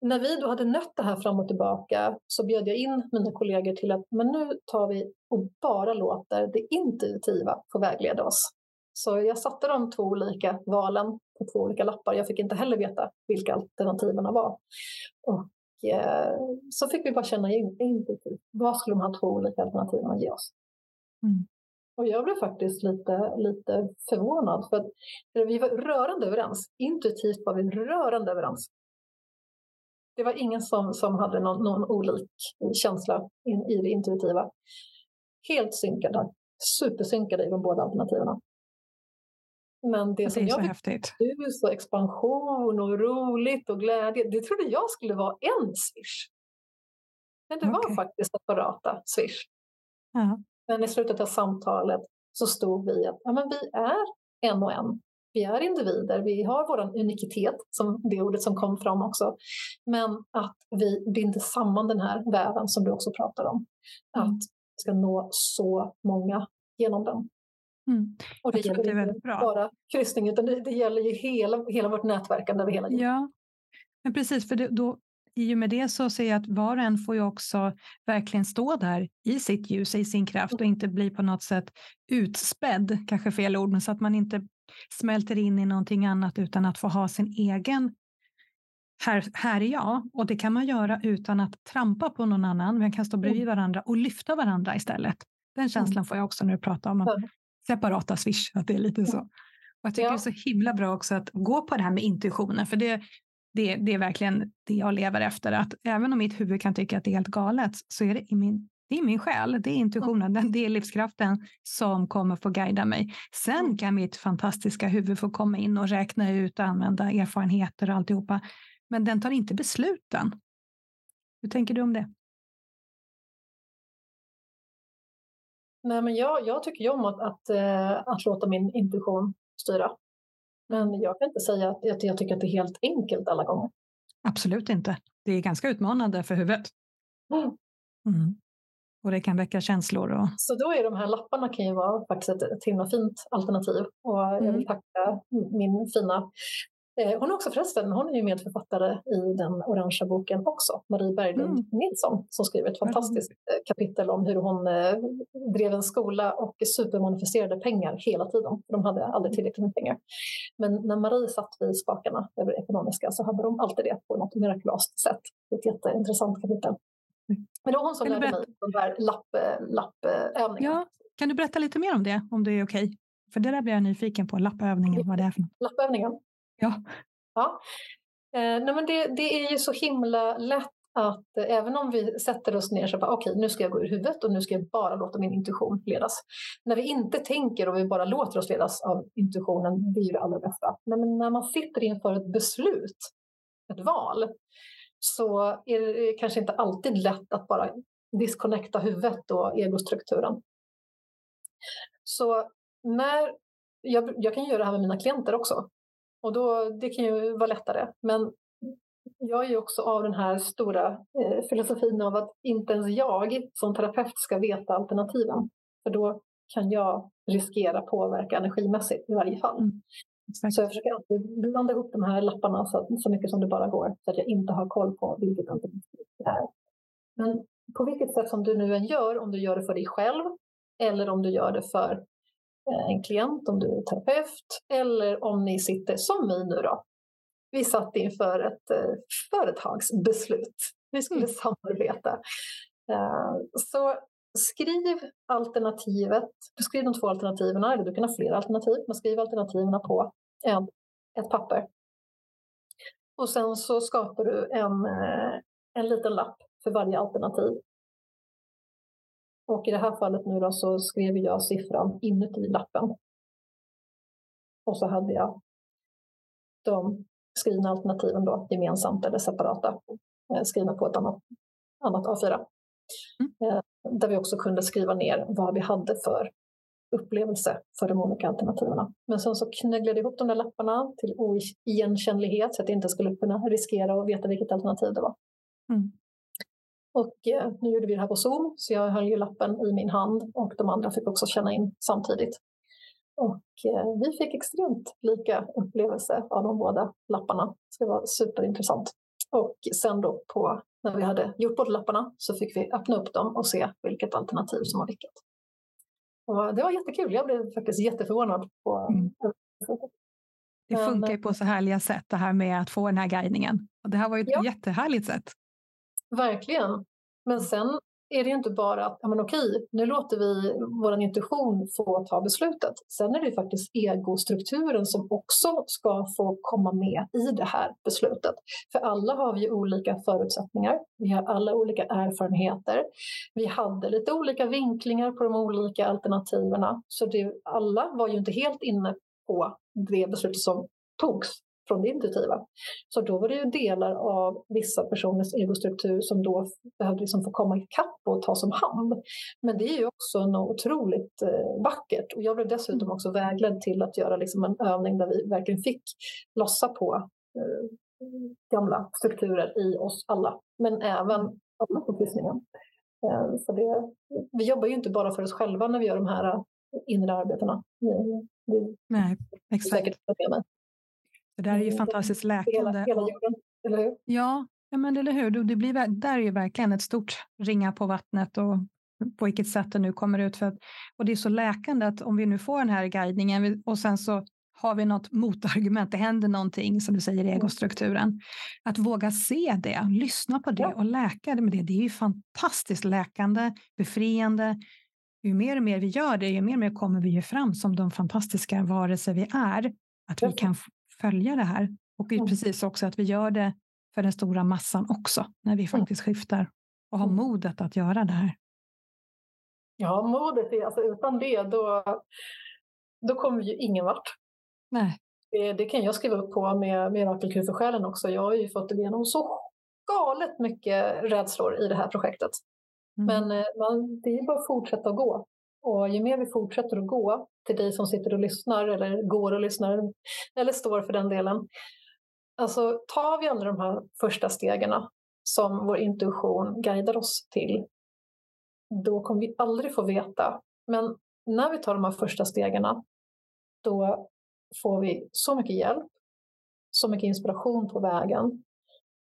när vi då hade nött det här fram och tillbaka så bjöd jag in mina kollegor till att men nu tar vi och bara låter det intuitiva få vägleda oss. Så jag satte de två olika valen på två olika lappar. Jag fick inte heller veta vilka alternativen var. Och eh, så fick vi bara känna intuitivt. Vad skulle de här två olika alternativen ge oss? Mm. Och jag blev faktiskt lite, lite förvånad för att vi var rörande överens. Intuitivt var vi rörande överens. Det var ingen som, som hade någon, någon olik känsla in, i det intuitiva. Helt synkade, supersynkade i de båda alternativen. Men det, det som jag häftigt. Hus och expansion och roligt och glädje, det trodde jag skulle vara en swish. Men det okay. var faktiskt separata swish. Ja. Men i slutet av samtalet så stod vi att ja, men vi är en och en. Vi är individer, vi har vår unikitet, som det ordet som kom fram också. Men att vi binder samman den här väven som du också pratar om. Mm. Att vi ska nå så många genom den. Mm. Och det gäller det inte bara kryssning utan det, det, gäller ju hela, hela vårt nätverkande över hela. Ja, men precis, för det, då, i och med det så ser jag att var och en får ju också verkligen stå där i sitt ljus, i sin kraft och inte bli på något sätt utspädd, kanske fel ord, men så att man inte smälter in i någonting annat utan att få ha sin egen här, här är jag och det kan man göra utan att trampa på någon annan. Man kan stå bredvid mm. varandra och lyfta varandra istället. Den mm. känslan får jag också när du pratar om separata swish, att det är lite så. Och jag tycker ja. det är så himla bra också att gå på det här med intuitionen, för det, det, det är verkligen det jag lever efter. Att även om mitt huvud kan tycka att det är helt galet så är det i min det är min själ, det är intuitionen, det är livskraften som kommer få guida mig. Sen kan mitt fantastiska huvud få komma in och räkna ut och använda erfarenheter och alltihopa. Men den tar inte besluten. Hur tänker du om det? Nej, men jag, jag tycker ju om att, att, äh, att låta min intuition styra. Men jag kan inte säga att, att jag tycker att det är helt enkelt alla gånger. Absolut inte. Det är ganska utmanande för huvudet. Mm. Mm. Och det kan väcka känslor. Och... Så då är de här lapparna kan ju vara faktiskt ett, ett himla fint alternativ. Och jag vill mm. tacka min fina hon är också förresten, hon är ju medförfattare i den orangea boken också, Marie Berglund mm. Nilsson, som skriver ett fantastiskt mm. kapitel om hur hon eh, drev en skola och supermanifesterade pengar hela tiden. De hade aldrig tillräckligt med pengar. Men när Marie satt vid spakarna över det ekonomiska så hade de alltid det på något mirakulöst sätt. Ett jätteintressant kapitel. Mm. Men det var hon som lärde mig de här lapp, lappövningarna. Ja, kan du berätta lite mer om det, om det är okej? Okay? För det där blir jag nyfiken på, lappövningen, vad det är för något. Lappövningen? Ja. ja. Eh, nej men det, det är ju så himla lätt att eh, även om vi sätter oss ner och bara okej, okay, nu ska jag gå ur huvudet och nu ska jag bara låta min intuition ledas. När vi inte tänker och vi bara låter oss ledas av intuitionen, det är ju det allra bästa. Men när man sitter inför ett beslut, ett val, så är det eh, kanske inte alltid lätt att bara disconnecta huvudet och egostrukturen. Så när, jag, jag kan göra det här med mina klienter också. Och då, det kan ju vara lättare. Men jag är ju också av den här stora eh, filosofin av att inte ens jag som terapeut ska veta alternativen. För då kan jag riskera påverka energimässigt i varje fall. Mm. Så jag försöker alltid blanda ihop de här lapparna så, så mycket som det bara går. Så att jag inte har koll på vilket alternativ det är. Men på vilket sätt som du nu än gör, om du gör det för dig själv eller om du gör det för en klient, om du är terapeut eller om ni sitter som vi nu då. Vi satt inför ett eh, företagsbeslut. Vi skulle mm. samarbeta. Eh, så skriv alternativet. Du skriver de två alternativen, eller du kan ha flera alternativ, men skriv alternativen på en, ett papper. Och sen så skapar du en, en liten lapp för varje alternativ och i det här fallet nu då så skrev jag siffran inuti lappen. Och så hade jag de skrivna alternativen då gemensamt eller separata eh, skrivna på ett annat, annat A4. Mm. Eh, där vi också kunde skriva ner vad vi hade för upplevelse för de olika alternativen. Men sen så knögglade jag ihop de där lapparna till oigenkännlighet så att jag inte skulle kunna riskera att veta vilket alternativ det var. Mm. Och eh, nu gjorde vi det här på Zoom, så jag höll ju lappen i min hand och de andra fick också känna in samtidigt. Och eh, vi fick extremt lika upplevelse av de båda lapparna. Så det var superintressant. Och sen då på, när vi hade gjort båda lapparna så fick vi öppna upp dem och se vilket alternativ som var vilket. Och det var jättekul. Jag blev faktiskt jätteförvånad. På mm. Det funkar ju på så härliga sätt det här med att få den här guidningen. Och det här var ju ett ja. jättehärligt sätt. Verkligen. Men sen är det ju inte bara att ja, men okej, nu låter vi vår intuition få ta beslutet. Sen är det faktiskt egostrukturen som också ska få komma med i det här beslutet. För alla har vi olika förutsättningar. Vi har alla olika erfarenheter. Vi hade lite olika vinklingar på de olika alternativen. Så det, alla var ju inte helt inne på det beslutet som togs från det intuitiva. Så då var det ju delar av vissa personers egostruktur som då behövde liksom få komma ikapp och tas om hand. Men det är ju också något otroligt eh, vackert och jag blev dessutom också vägledd till att göra liksom en övning där vi verkligen fick lossa på eh, gamla strukturer i oss alla, men även på kryssningen. Eh, så det, vi jobbar ju inte bara för oss själva när vi gör de här inre arbetena. Nej, exakt. Det där är ju fantastiskt läkande. Hela, hela jorden, eller hur? Ja, Ja, men eller hur? Det blir, där är ju verkligen ett stort ringa på vattnet och på vilket sätt det nu kommer ut. För att, och det är så läkande att om vi nu får den här guidningen och sen så har vi något motargument, det händer någonting som du säger i mm. egostrukturen. Att våga se det, lyssna på det och läka det med det, det är ju fantastiskt läkande, befriande. Ju mer och mer vi gör det, ju mer och mer kommer vi ju fram som de fantastiska varelser vi är. Att vi kan följa det här. Och mm. precis också att vi gör det för den stora massan också, när vi mm. faktiskt skiftar och har modet att göra det här. Ja, modet, alltså utan det då, då kommer vi ju ingen vart. Nej. Det, det kan jag skriva upp på med Mirakelkur för själen också. Jag har ju fått igenom så galet mycket rädslor i det här projektet. Mm. Men eh, man, det är bara att fortsätta att gå. Och ju mer vi fortsätter att gå till dig som sitter och lyssnar eller går och lyssnar eller står för den delen. Alltså tar vi alla de här första stegen som vår intuition guidar oss till, då kommer vi aldrig få veta. Men när vi tar de här första stegen, då får vi så mycket hjälp, så mycket inspiration på vägen.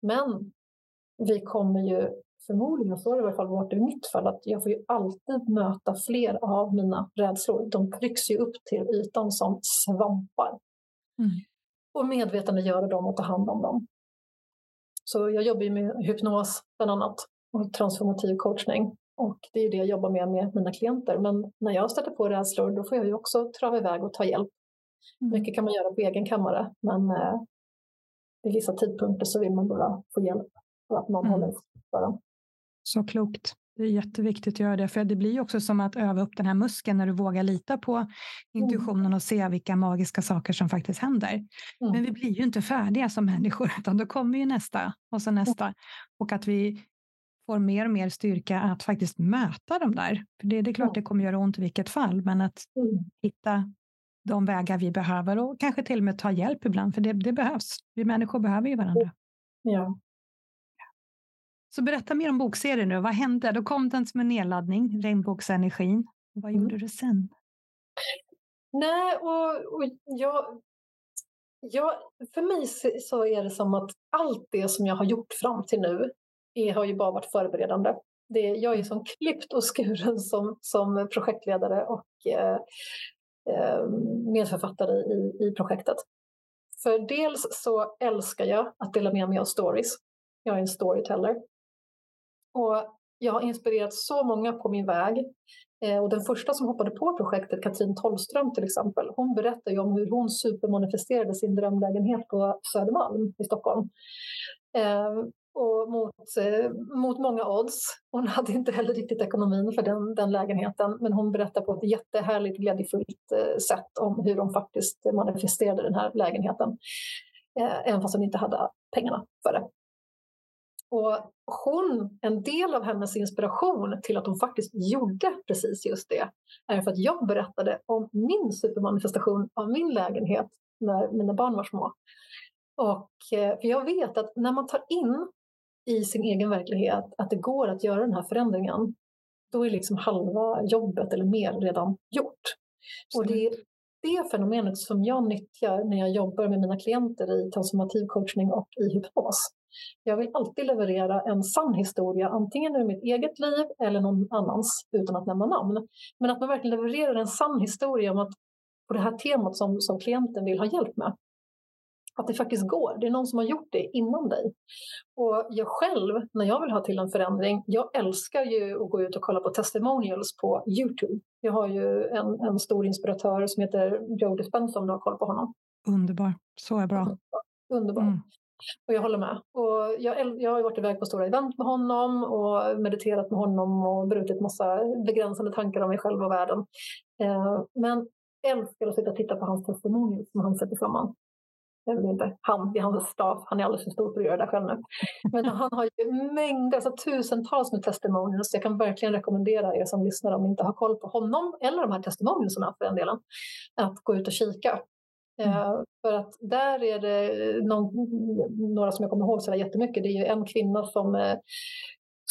Men vi kommer ju förmodligen, så har det i alla fall varit i mitt fall, att jag får ju alltid möta fler av mina rädslor. De trycks ju upp till ytan som svampar. Mm. Och medvetandegöra dem och ta hand om dem. Så jag jobbar ju med hypnos bland annat och transformativ coachning. Och det är det jag jobbar med med mina klienter. Men när jag stöter på rädslor då får jag ju också trava iväg och ta hjälp Mm. Mycket kan man göra på egen kammare men eh, vid vissa tidpunkter så vill man bara få hjälp för att någon mm. håller för den. Så klokt. Det är jätteviktigt att göra det, för det blir också som att öva upp den här muskeln när du vågar lita på intuitionen och se vilka magiska saker som faktiskt händer. Mm. Men vi blir ju inte färdiga som människor, utan då kommer ju nästa och så nästa. Och att vi får mer och mer styrka att faktiskt möta dem där. För det, det är klart det kommer göra ont i vilket fall, men att mm. hitta de vägar vi behöver och kanske till och med ta hjälp ibland, för det, det behövs. Vi människor behöver ju varandra. Ja. Så berätta mer om bokserien nu. Vad hände? Då kom den som en nedladdning, regnbågsenergin. Vad mm. gjorde du sen? Nej, och, och jag, jag, för mig så är det som att allt det som jag har gjort fram till nu är, har ju bara varit förberedande. Det, jag är som klippt och skuren som, som projektledare och eh, Eh, medförfattare i, i projektet. För dels så älskar jag att dela med mig av stories. Jag är en storyteller. Och jag har inspirerat så många på min väg. Eh, och den första som hoppade på projektet, Katrin Tollström till exempel, hon berättar ju om hur hon supermanifesterade sin drömlägenhet på Södermalm i Stockholm. Eh, och mot, eh, mot många odds. Hon hade inte heller riktigt ekonomin för den, den lägenheten men hon berättar på ett jättehärligt, glädjefullt sätt om hur hon faktiskt manifesterade den här lägenheten. Även fast hon inte hade pengarna för det. Och hon, en del av hennes inspiration till att hon faktiskt gjorde precis just det är för att jag berättade om min supermanifestation av min lägenhet när mina barn var små. Och, för jag vet att när man tar in i sin egen verklighet att det går att göra den här förändringen, då är liksom halva jobbet eller mer redan gjort. Och det är det fenomenet som jag nyttjar när jag jobbar med mina klienter i transformativ coachning och i hypnos. Jag vill alltid leverera en sann historia, antingen ur mitt eget liv eller någon annans, utan att nämna namn. Men att man verkligen levererar en sann historia om att på det här temat som, som klienten vill ha hjälp med att det faktiskt går. Det är någon som har gjort det innan dig. Och jag själv, när jag vill ha till en förändring, jag älskar ju att gå ut och kolla på testimonials på Youtube. Jag har ju en, en stor inspiratör som heter Joe Dispenza om du har koll på honom. Underbar, så är bra. Underbar. Mm. Och jag håller med. Och jag, jag har varit iväg på stora event med honom och mediterat med honom och brutit massa begränsande tankar om mig själv och världen. Eh, men älskar att sitta och titta på hans testimonier som han sätter samman jag vet inte, han i hans stav, han är alldeles för stor för att göra det själv nu. Men han har ju mängder, alltså tusentals med testimonier. Så jag kan verkligen rekommendera er som lyssnar om ni inte har koll på honom eller de här testimonierna för den delen, att gå ut och kika. Mm. Uh, för att där är det någon, några som jag kommer ihåg så jättemycket. Det är ju en kvinna som uh,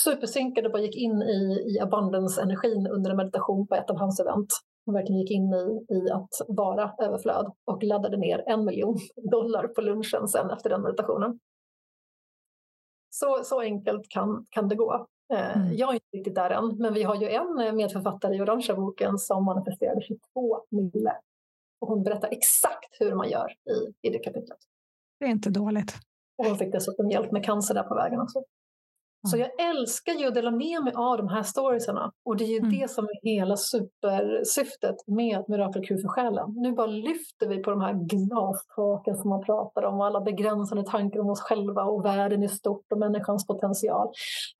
supersynkade och bara gick in i, i abundance-energin under en meditation på ett av hans event. Hon verkligen gick in i, i att vara överflöd och laddade ner en miljon dollar på lunchen sen efter den meditationen. Så, så enkelt kan, kan det gå. Eh, mm. Jag är inte riktigt där än, men vi har ju en medförfattare i Orangea boken som manifesterade 22 mille. Och hon berättar exakt hur man gör i, i det kapitlet. Det är inte dåligt. Och hon fick dessutom hjälp med cancer där på vägen också. Så jag älskar ju att dela med mig av de här storiesarna. Och det är ju mm. det som är hela supersyftet med Mirakelkur för själen. Nu bara lyfter vi på de här glastaken som man pratar om och alla begränsande tankar om oss själva och världen i stort och människans potential.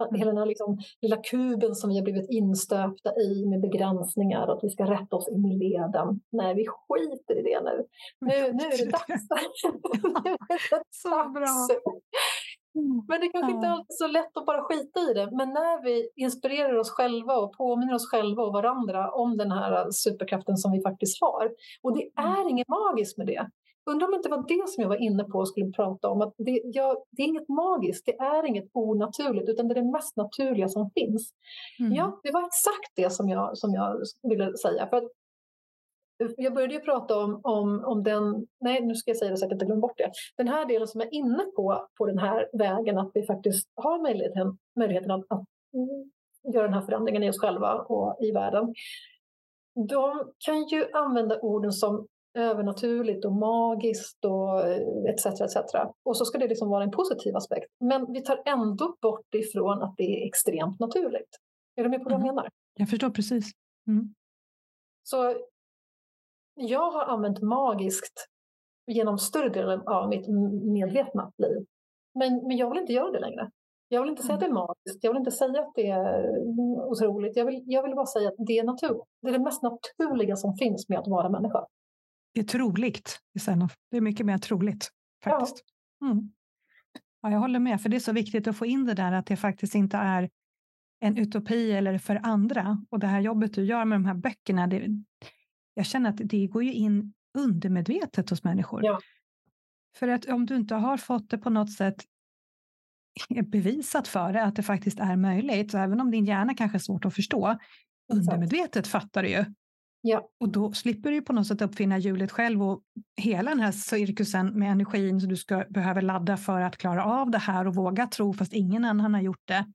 Mm. Hela den här liksom, lilla kuben som vi har blivit instöpta i med begränsningar och att vi ska rätta oss in i leden. Nej, vi skiter i det nu. Nu, nu är det dags. Så bra. Mm. Men det kanske inte alltid är så lätt att bara skita i det. Men när vi inspirerar oss själva och påminner oss själva och varandra om den här superkraften som vi faktiskt har. Och det mm. är inget magiskt med det. Undrar om det inte var det som jag var inne på och skulle prata om. Att det, ja, det är inget magiskt, det är inget onaturligt utan det är det mest naturliga som finns. Mm. Ja, det var exakt det som jag, som jag ville säga. För jag började ju prata om, om, om den, nej nu ska jag säga det så att jag inte glömmer bort det. Den här delen som är inne på, på den här vägen, att vi faktiskt har möjligheten, möjligheten att, att göra den här förändringen i oss själva och i världen. De kan ju använda orden som övernaturligt och magiskt och etc. etc. Och så ska det liksom vara en positiv aspekt. Men vi tar ändå bort ifrån att det är extremt naturligt. Är du med på vad jag mm. menar? Jag förstår precis. Mm. Så jag har använt magiskt genom större delen av mitt medvetna liv. Men, men jag vill inte göra det längre. Jag vill inte säga att det är mm. magiskt, jag vill inte säga att det är otroligt. Jag vill, jag vill bara säga att det är natur. Det är det mest naturliga som finns med att vara människa. Det är troligt istället. Det är mycket mer troligt faktiskt. Ja. Mm. Ja, jag håller med, för det är så viktigt att få in det där att det faktiskt inte är en utopi eller för andra. Och det här jobbet du gör med de här böckerna, det, jag känner att det går ju in undermedvetet hos människor. Ja. För att om du inte har fått det på något sätt bevisat för dig att det faktiskt är möjligt, så även om din hjärna kanske är svårt att förstå, undermedvetet fattar du ju. Ja. Och då slipper du på något sätt uppfinna hjulet själv och hela den här cirkusen med energin som du ska, behöver ladda för att klara av det här och våga tro fast ingen annan har gjort det.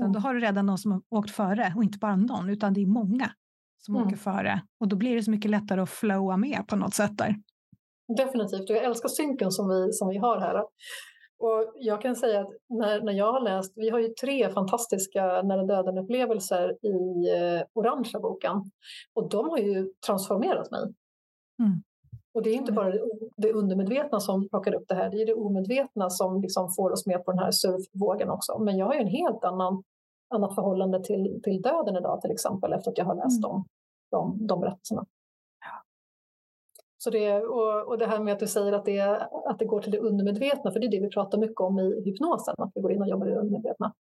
mm. Då har du redan någon som har åkt före och inte bara någon utan det är många som mm. åker före. Och då blir det så mycket lättare att flowa med på något sätt där. Definitivt, och jag älskar synken som vi, som vi har här. Och jag kan säga att när, när jag har läst, vi har ju tre fantastiska Nära döden-upplevelser i eh, Orangea boken. Och de har ju transformerat mig. Mm. Och det är inte bara det, det undermedvetna som plockar upp det här, det är det omedvetna som liksom får oss med på den här surfvågen också. Men jag har ju en helt annan annat förhållande till, till döden idag till exempel efter att jag har läst mm. dem de, de berättelserna. Så det, och, och det här med att du säger att det, att det går till det undermedvetna, för det är det vi pratar mycket om i hypnosen, att vi går in och jobbar i det undermedvetna.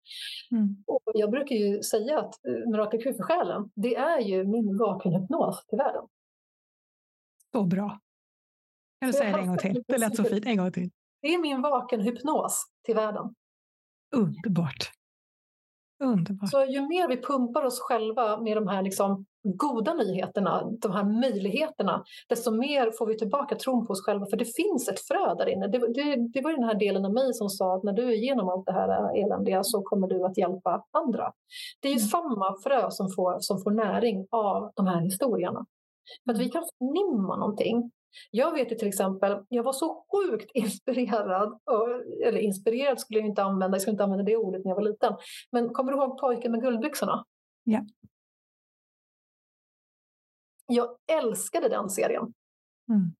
Mm. Och jag brukar ju säga att eh, Mirakelkur för själen, det är ju min vakenhypnos till världen. Så bra. Kan du säga det en gång till? Det lät så fint. En gång till. Det är min vakenhypnos till världen. Underbart. Underbart. Så ju mer vi pumpar oss själva med de här liksom goda nyheterna, de här möjligheterna, desto mer får vi tillbaka tron på oss själva. För det finns ett frö där inne. Det, det, det var den här delen av mig som sa att när du är igenom allt det här eländiga så kommer du att hjälpa andra. Det är ju mm. samma frö som får, som får näring av de här historierna. För att vi kan förnimma någonting jag vet ju till exempel, jag var så sjukt inspirerad, eller inspirerad skulle jag inte använda, jag skulle inte använda det ordet när jag var liten. Men kommer du ihåg pojken med guldbyxorna? Ja. Jag älskade den serien. Mm.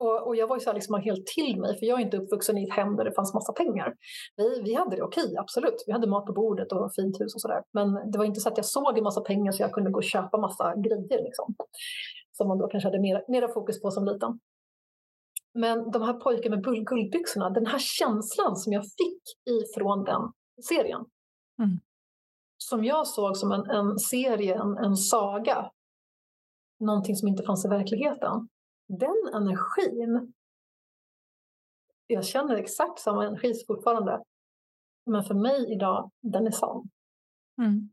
Och, och, jag var ju så liksom helt till mig, för jag är inte uppvuxen i ett hem där det fanns massa pengar. Vi, vi hade det okej, absolut. Vi hade mat på bordet och fint hus och sådär. Men det var inte så att jag såg en massa pengar så jag kunde gå och köpa massa grejer. Liksom som man då kanske hade mera, mera fokus på som liten. Men de här pojkarna med guldbyxorna, den här känslan som jag fick ifrån den serien. Mm. Som jag såg som en, en serie, en, en saga. Någonting som inte fanns i verkligheten. Den energin, jag känner exakt samma energi fortfarande. Men för mig idag, den är sann. Mm.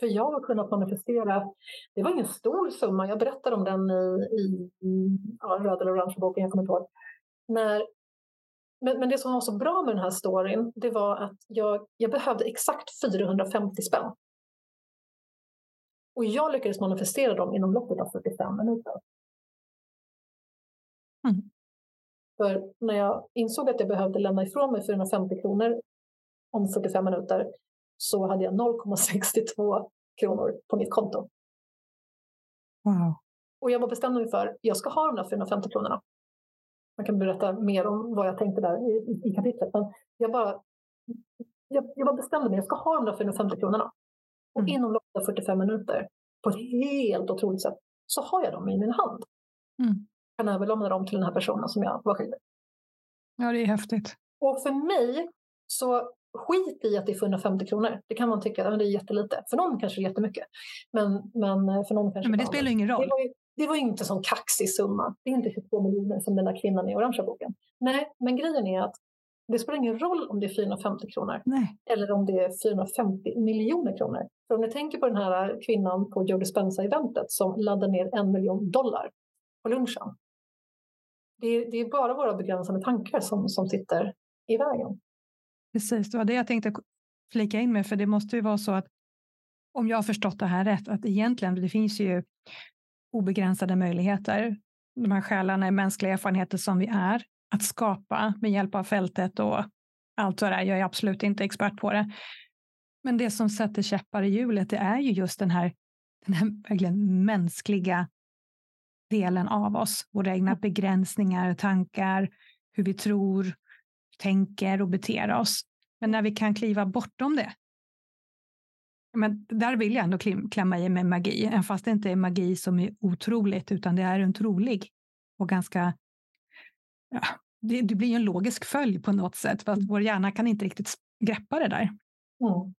För jag har kunnat manifestera, det var ingen stor summa, jag berättar om den i, i ja, röd eller orange boken, jag kommer inte ihåg. När men, men det som var så bra med den här storyn, det var att jag, jag behövde exakt 450 spänn. Och jag lyckades manifestera dem inom loppet av 45 minuter. Mm. För när jag insåg att jag behövde lämna ifrån mig 450 kronor om 45 minuter så hade jag 0,62 kronor på mitt konto. Wow. Och jag var bestämd mig för att jag ska ha de där 450 kronorna. Man kan berätta mer om vad jag tänkte där i, i, i kapitlet. Men jag bara jag, jag var bestämd mig, jag ska ha de där 450 kronorna. Och mm. inom loppet av 45 minuter, på ett helt otroligt sätt, så har jag dem i min hand. Mm. Jag kan överlämna dem till den här personen som jag var skyldig. Ja, det är häftigt. Och för mig så skit i att det är 450 kronor. Det kan man tycka att det är jättelite. För någon kanske det är jättemycket. Men, men för någon kanske men det spelar ingen roll. Det var, ju, det var inte en sån kaxig summa. Det är inte 22 miljoner som den där kvinnan i orangea boken. Nej, men grejen är att det spelar ingen roll om det är 450 kronor Nej. eller om det är 450 miljoner kronor. För om ni tänker på den här kvinnan på Joe Dispenza-eventet som laddar ner en miljon dollar på lunchen. Det är, det är bara våra begränsade tankar som, som sitter i vägen. Precis, det var det jag tänkte flika in med, för det måste ju vara så att om jag har förstått det här rätt, att egentligen det finns ju obegränsade möjligheter, de här själarna, mänskliga erfarenheter som vi är, att skapa med hjälp av fältet och allt vad det är. Jag är absolut inte expert på det. Men det som sätter käppar i hjulet, det är ju just den här, den här verkligen mänskliga delen av oss. Våra egna begränsningar, tankar, hur vi tror, tänker och beter oss. Men när vi kan kliva bortom det. Men där vill jag ändå klämma i med magi, även fast det inte är magi som är otroligt, utan det är en trolig och ganska ja, det, det, blir en logisk följd på något sätt, för att vår hjärna kan inte riktigt greppa det där. Mm.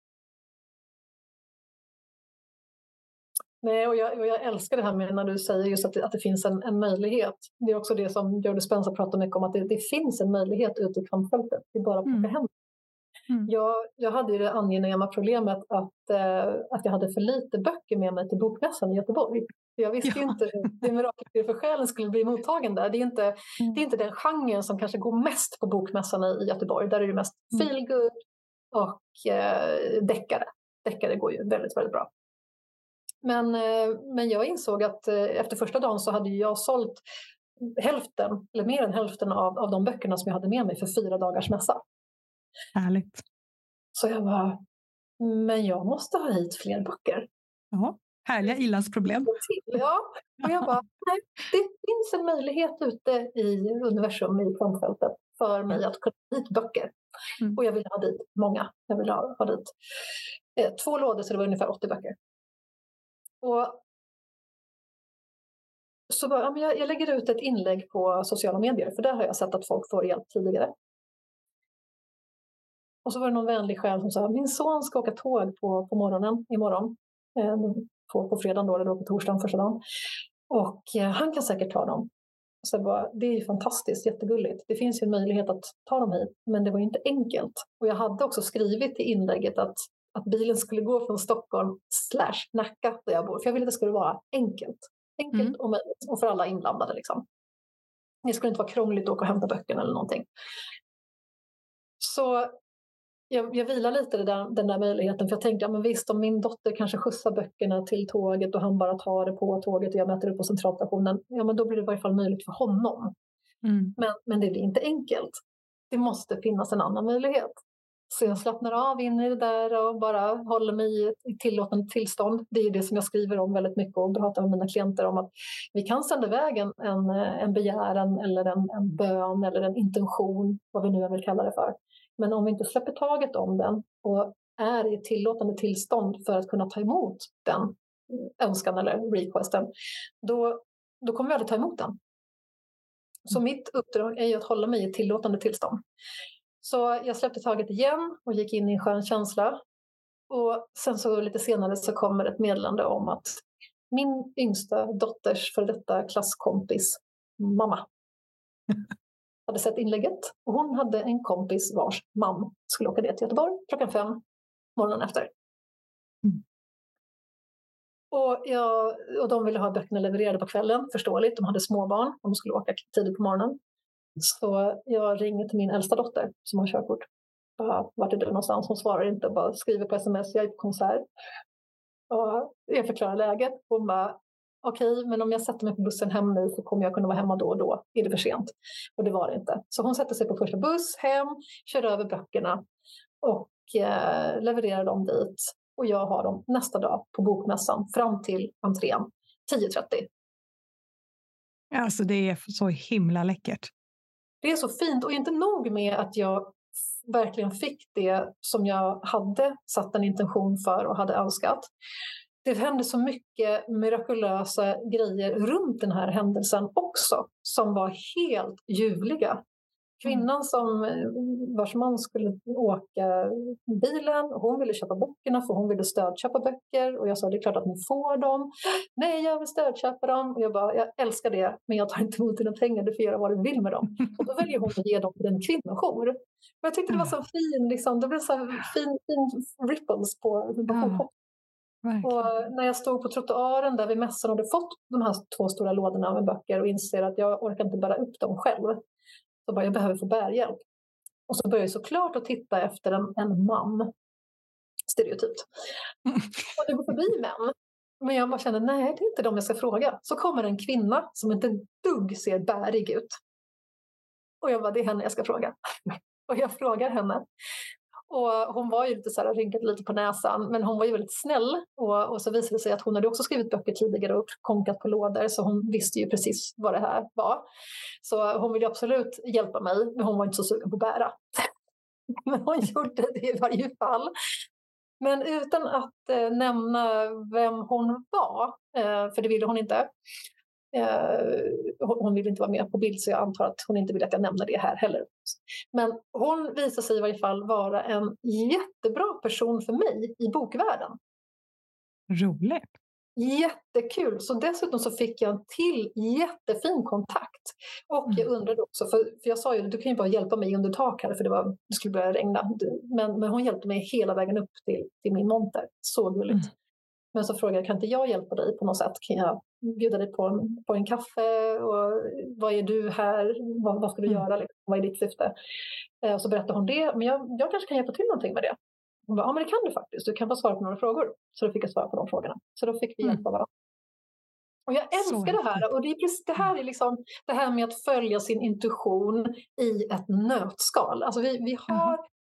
Nej, och jag, och jag, älskar det här med när du säger just att det, att det finns en, en möjlighet. Det är också det som Joe Dispenza pratar mycket om, att det, det finns en möjlighet ute i kvantfältet. Det är bara att plocka mm. hem mm. jag, jag hade ju det angenäma problemet att, äh, att jag hade för lite böcker med mig till Bokmässan i Göteborg. Jag visste ja. inte hur Mirakelkur för själen skulle bli mottagen där. Det är, inte, mm. det är inte den genren som kanske går mest på Bokmässan i Göteborg. Där är det mest mm. feelgood och äh, deckare. Deckare går ju väldigt, väldigt bra. Men, eh, men jag insåg att eh, efter första dagen så hade jag sålt hälften, eller mer än hälften av, av de böckerna som jag hade med mig för fyra dagars mässa. Härligt. Så jag bara, men jag måste ha hit fler böcker. Ja, härliga ilandsproblem. Ja, och jag bara, nej, det finns en möjlighet ute i universum, i kvantfältet, för mig att kunna ha hit böcker. Mm. Och jag vill ha dit många. Jag vill ha, ha dit eh, två lådor, så det var ungefär 80 böcker. Och så bara, jag, jag lägger ut ett inlägg på sociala medier, för där har jag sett att folk får hjälp tidigare. Och så var det någon vänlig själ som sa, min son ska åka tåg på, på morgonen imorgon. Eh, på, på fredagen då, eller då på torsdagen första dagen. Och eh, han kan säkert ta dem. Så bara, det är ju fantastiskt, jättegulligt. Det finns ju en möjlighet att ta dem hit, men det var inte enkelt. Och jag hade också skrivit i inlägget att att bilen skulle gå från Stockholm slash Nacka där jag bor. För jag ville att det skulle vara enkelt. Enkelt mm. och möjligt och för alla inblandade. Liksom. Det skulle inte vara krångligt att åka och hämta böckerna eller någonting. Så jag, jag vilar lite i den, den där möjligheten. För jag tänkte, ja, men visst om min dotter kanske skjutsar böckerna till tåget och han bara tar det på tåget och jag möter upp på centralstationen. Ja, men då blir det i varje fall möjligt för honom. Mm. Men, men det blir inte enkelt. Det måste finnas en annan möjlighet. Så jag slappnar av in i det där och bara håller mig i tillåtande tillstånd. Det är det som jag skriver om väldigt mycket och pratar med mina klienter om att vi kan sända iväg en, en, en begäran eller en, en bön eller en intention, vad vi nu vill kalla det för. Men om vi inte släpper taget om den och är i tillåtande tillstånd för att kunna ta emot den önskan eller requesten, då, då kommer vi aldrig ta emot den. Så mm. mitt uppdrag är att hålla mig i tillåtande tillstånd. Så jag släppte taget igen och gick in i en skön känsla. Och sen så lite senare så kommer ett meddelande om att min yngsta dotters för detta klasskompis mamma hade sett inlägget och hon hade en kompis vars mamma skulle åka ner till Göteborg klockan fem morgonen efter. Mm. Och, jag, och de ville ha böckerna levererade på kvällen, förståeligt. De hade småbarn, de skulle åka tidigt på morgonen. Så jag ringer till min äldsta dotter som har körkort. Bara, vart är du någonstans? Hon svarar inte, bara skriver på sms, jag är på konsert. Och jag förklarar läget. Hon bara, okej, okay, men om jag sätter mig på bussen hem nu så kommer jag kunna vara hemma då och då. Är det för sent? Och det var det inte. Så hon sätter sig på första buss hem, kör över böckerna och eh, levererar dem dit. Och jag har dem nästa dag på bokmässan fram till entrén 10.30. Alltså det är så himla läckert. Det är så fint och inte nog med att jag verkligen fick det som jag hade satt en intention för och hade önskat. Det hände så mycket mirakulösa grejer runt den här händelsen också som var helt ljuvliga. Kvinnan som, eh, vars man skulle åka bilen, hon ville köpa böckerna för hon ville stödköpa böcker och jag sa det är klart att ni får dem. Nej, jag vill stödköpa dem. Och jag bara, jag älskar det, men jag tar inte emot dina pengar, du får göra vad du vill med dem. Och då väljer hon att ge dem till en kvinnojour. Och jag tyckte det var så fin, liksom, det blev så fin, fin ripples på, på Och när jag stod på trottoaren där vid mässan och hade fått de här två stora lådorna med böcker och inser att jag orkar inte bära upp dem själv. Så bara, jag behöver få bärhjälp. Och så börjar jag såklart att titta efter en, en man. Stereotypt. Och det går förbi män. Men jag bara känner, nej det är inte dem jag ska fråga. Så kommer en kvinna som inte ett dugg ser bärig ut. Och jag bara, det är henne jag ska fråga. Och jag frågar henne. Och hon var ju lite så här, rynkat lite på näsan, men hon var ju väldigt snäll. Och, och så visade det sig att hon hade också skrivit böcker tidigare och konkat på lådor, så hon visste ju precis vad det här var. Så hon ville absolut hjälpa mig, men hon var inte så sugen på att bära. men hon gjorde det i varje fall. Men utan att eh, nämna vem hon var, eh, för det ville hon inte, Eh, hon ville inte vara med på bild så jag antar att hon inte vill att jag nämner det här heller. Men hon visar sig i varje fall vara en jättebra person för mig i bokvärlden. Roligt. Jättekul! Så dessutom så fick jag en till jättefin kontakt. Och jag mm. undrade också, för, för jag sa ju du kan ju bara hjälpa mig under tak här för det, var, det skulle börja regna. Men, men hon hjälpte mig hela vägen upp till, till min monter. Så gulligt. Mm. Men så frågade jag, kan inte jag hjälpa dig på något sätt? Kan jag bjuda dig på en, på en kaffe? Och vad är du här? Vad, vad ska du mm. göra? Liksom? Vad är ditt syfte? Eh, och så berättade hon det. Men jag, jag kanske kan hjälpa till någonting med det. Hon bara, ja men det kan du faktiskt. Du kan få svara på några frågor. Så då fick jag svara på de frågorna. Så då fick vi mm. hjälpa varandra. Och jag älskar det här. Och det, är precis, det här är liksom det här med att följa sin intuition i ett nötskal. Alltså vi, vi har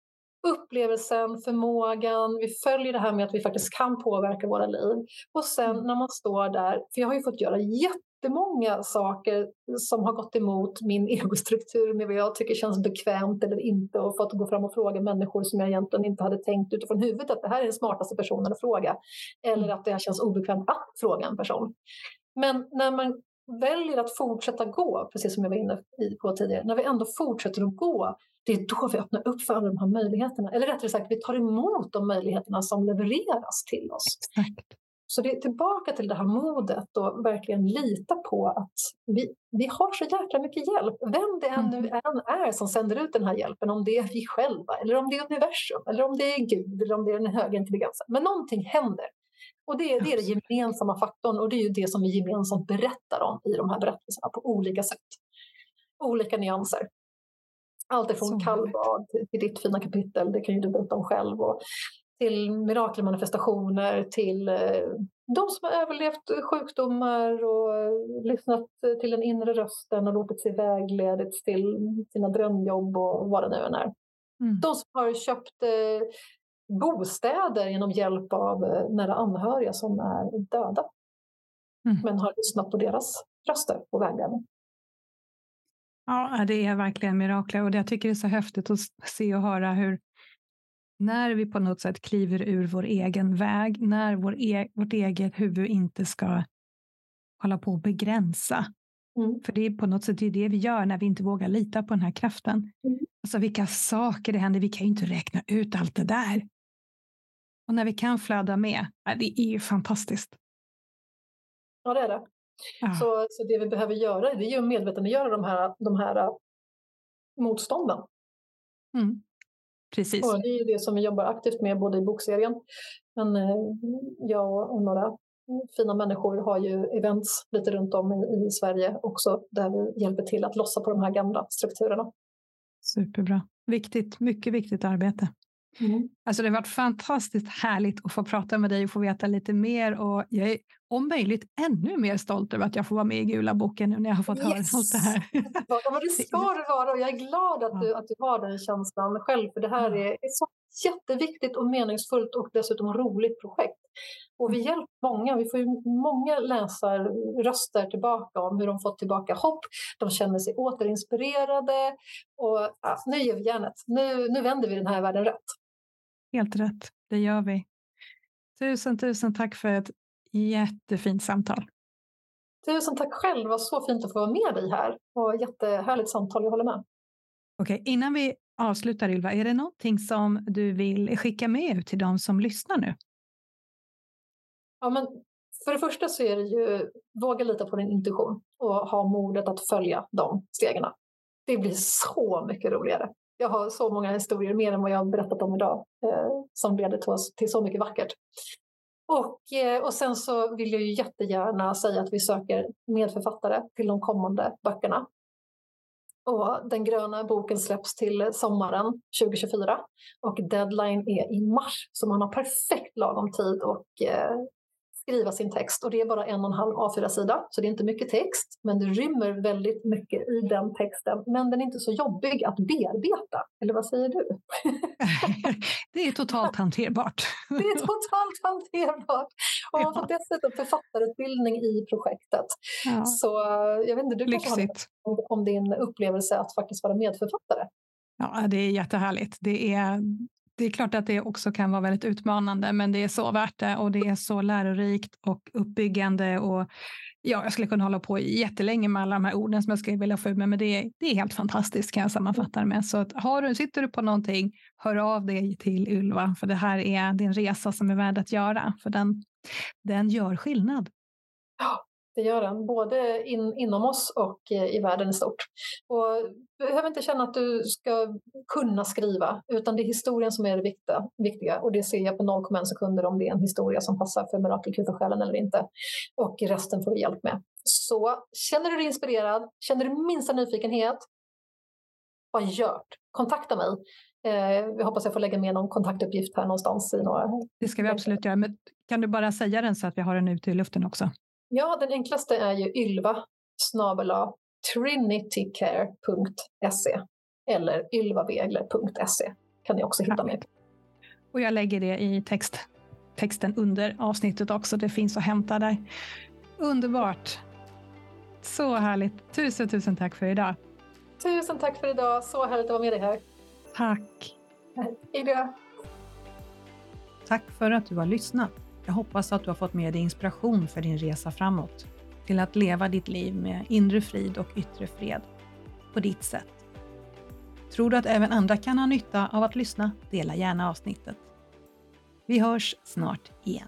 upplevelsen, förmågan, vi följer det här med att vi faktiskt kan påverka våra liv. Och sen mm. när man står där, för jag har ju fått göra jättemånga saker som har gått emot min egostruktur med vad jag tycker känns bekvämt eller inte och fått gå fram och fråga människor som jag egentligen inte hade tänkt utifrån huvudet att det här är den smartaste personen att fråga. Eller mm. att det här känns obekvämt att fråga en person. Men när man väljer att fortsätta gå, precis som jag var inne på tidigare, när vi ändå fortsätter att gå det är då vi öppnar upp för alla de här möjligheterna. Eller rättare sagt, vi tar emot de möjligheterna som levereras till oss. Exakt. Så det är tillbaka till det här modet och verkligen lita på att vi, vi har så jäkla mycket hjälp. Vem det än nu mm. än är som sänder ut den här hjälpen, om det är vi själva, eller om det är universum, eller om det är Gud, eller om det är den höga intelligensen. Men någonting händer. Och det, det är den gemensamma faktorn och det är ju det som vi gemensamt berättar om i de här berättelserna på olika sätt. Olika nyanser. Allt ifrån kallbad till ditt fina kapitel, det kan ju du berätta om själv. Och till mirakelmanifestationer, till eh, de som har överlevt sjukdomar och lyssnat till den inre rösten och låtit sig vägledits till sina drömjobb och vad det nu än är. Mm. De som har köpt eh, bostäder genom hjälp av eh, nära anhöriga som är döda. Mm. Men har lyssnat på deras röster och vägledning. Ja, det är verkligen mirakler och jag tycker det är så häftigt att se och höra hur när vi på något sätt kliver ur vår egen väg, när vår e vårt eget huvud inte ska hålla på att begränsa. Mm. För det är på något sätt det vi gör när vi inte vågar lita på den här kraften. Mm. Alltså vilka saker det händer, vi kan ju inte räkna ut allt det där. Och när vi kan flöda med, det är ju fantastiskt. Ja, det är det. Ja. Så, så det vi behöver göra det är att medvetandegöra de här, de här äh, motstånden. Mm. Precis. Och det är det som vi jobbar aktivt med både i bokserien, men äh, jag och några fina människor har ju events lite runt om i, i Sverige också där vi hjälper till att lossa på de här gamla strukturerna. Superbra. Viktigt, mycket viktigt arbete. Mm. Alltså det har varit fantastiskt härligt att få prata med dig och få veta lite mer och jag är om möjligt ännu mer stolt över att jag får vara med i Gula boken nu när jag har fått yes. höra allt det här. Ja, men det ska du vara och jag är glad att du, att du har den känslan själv för det här är ett så jätteviktigt och meningsfullt och dessutom roligt projekt. Och vi mm. hjälper många, vi får ju många läsarröster tillbaka om hur de fått tillbaka hopp, de känner sig återinspirerade och ja, nu ger vi järnet. Nu, nu vänder vi den här världen rätt. Helt rätt, det gör vi. Tusen, tusen tack för ett jättefint samtal. Tusen tack själv, det var så fint att få vara med dig här. Och jättehärligt samtal, jag håller med. Okej, innan vi avslutar Ylva, är det någonting som du vill skicka med ut till de som lyssnar nu? Ja, men för det första så är det ju våga lita på din intuition och ha modet att följa de stegen. Det blir så mycket roligare. Jag har så många historier, mer än vad jag har berättat om idag, eh, som leder till, till så mycket vackert. Och, eh, och sen så vill jag ju jättegärna säga att vi söker medförfattare till de kommande böckerna. Och den gröna boken släpps till sommaren 2024 och deadline är i mars så man har perfekt lagom tid och eh, skriva sin text och det är bara en och en halv A4-sida så det är inte mycket text men det rymmer väldigt mycket i den texten men den är inte så jobbig att bearbeta. Eller vad säger du? det är totalt hanterbart. det är totalt hanterbart och man får dessutom författarutbildning i projektet. Ja. Så jag vet inte, du kanske har om din upplevelse att faktiskt vara medförfattare? Ja, det är jättehärligt. Det är det är klart att det också kan vara väldigt utmanande, men det är så värt det och det är så lärorikt och uppbyggande och ja, jag skulle kunna hålla på jättelänge med alla de här orden som jag skulle vilja få ut men det är, det är helt fantastiskt kan jag sammanfatta det med. Så att har du, sitter du på någonting, hör av dig till Ylva, för det här är din resa som är värd att göra, för den, den gör skillnad. Det gör den, både in, inom oss och eh, i världen i stort. Och du behöver inte känna att du ska kunna skriva, utan det är historien som är det viktiga. viktiga. Och det ser jag på 0,1 sekunder om det är en historia som passar för Mirakelkur eller inte. Och resten får du hjälp med. Så känner du dig inspirerad, känner du minsta nyfikenhet, vad gör Kontakta mig. Eh, jag hoppas jag får lägga med någon kontaktuppgift här någonstans. I några... Det ska vi absolut göra, men kan du bara säga den så att vi har den ute i luften också? Ja, den enklaste är ju ylva snabela trinitycare.se eller ylvabegler.se kan ni också hitta mig. Och jag lägger det i text, texten under avsnittet också. Det finns att hämta där. Underbart! Så härligt. Tusen, tusen tack för idag. Tusen tack för idag. Så härligt att vara med dig här. Tack. Hej då. Tack för att du har lyssnat. Jag hoppas att du har fått med dig inspiration för din resa framåt, till att leva ditt liv med inre frid och yttre fred, på ditt sätt. Tror du att även andra kan ha nytta av att lyssna? Dela gärna avsnittet. Vi hörs snart igen.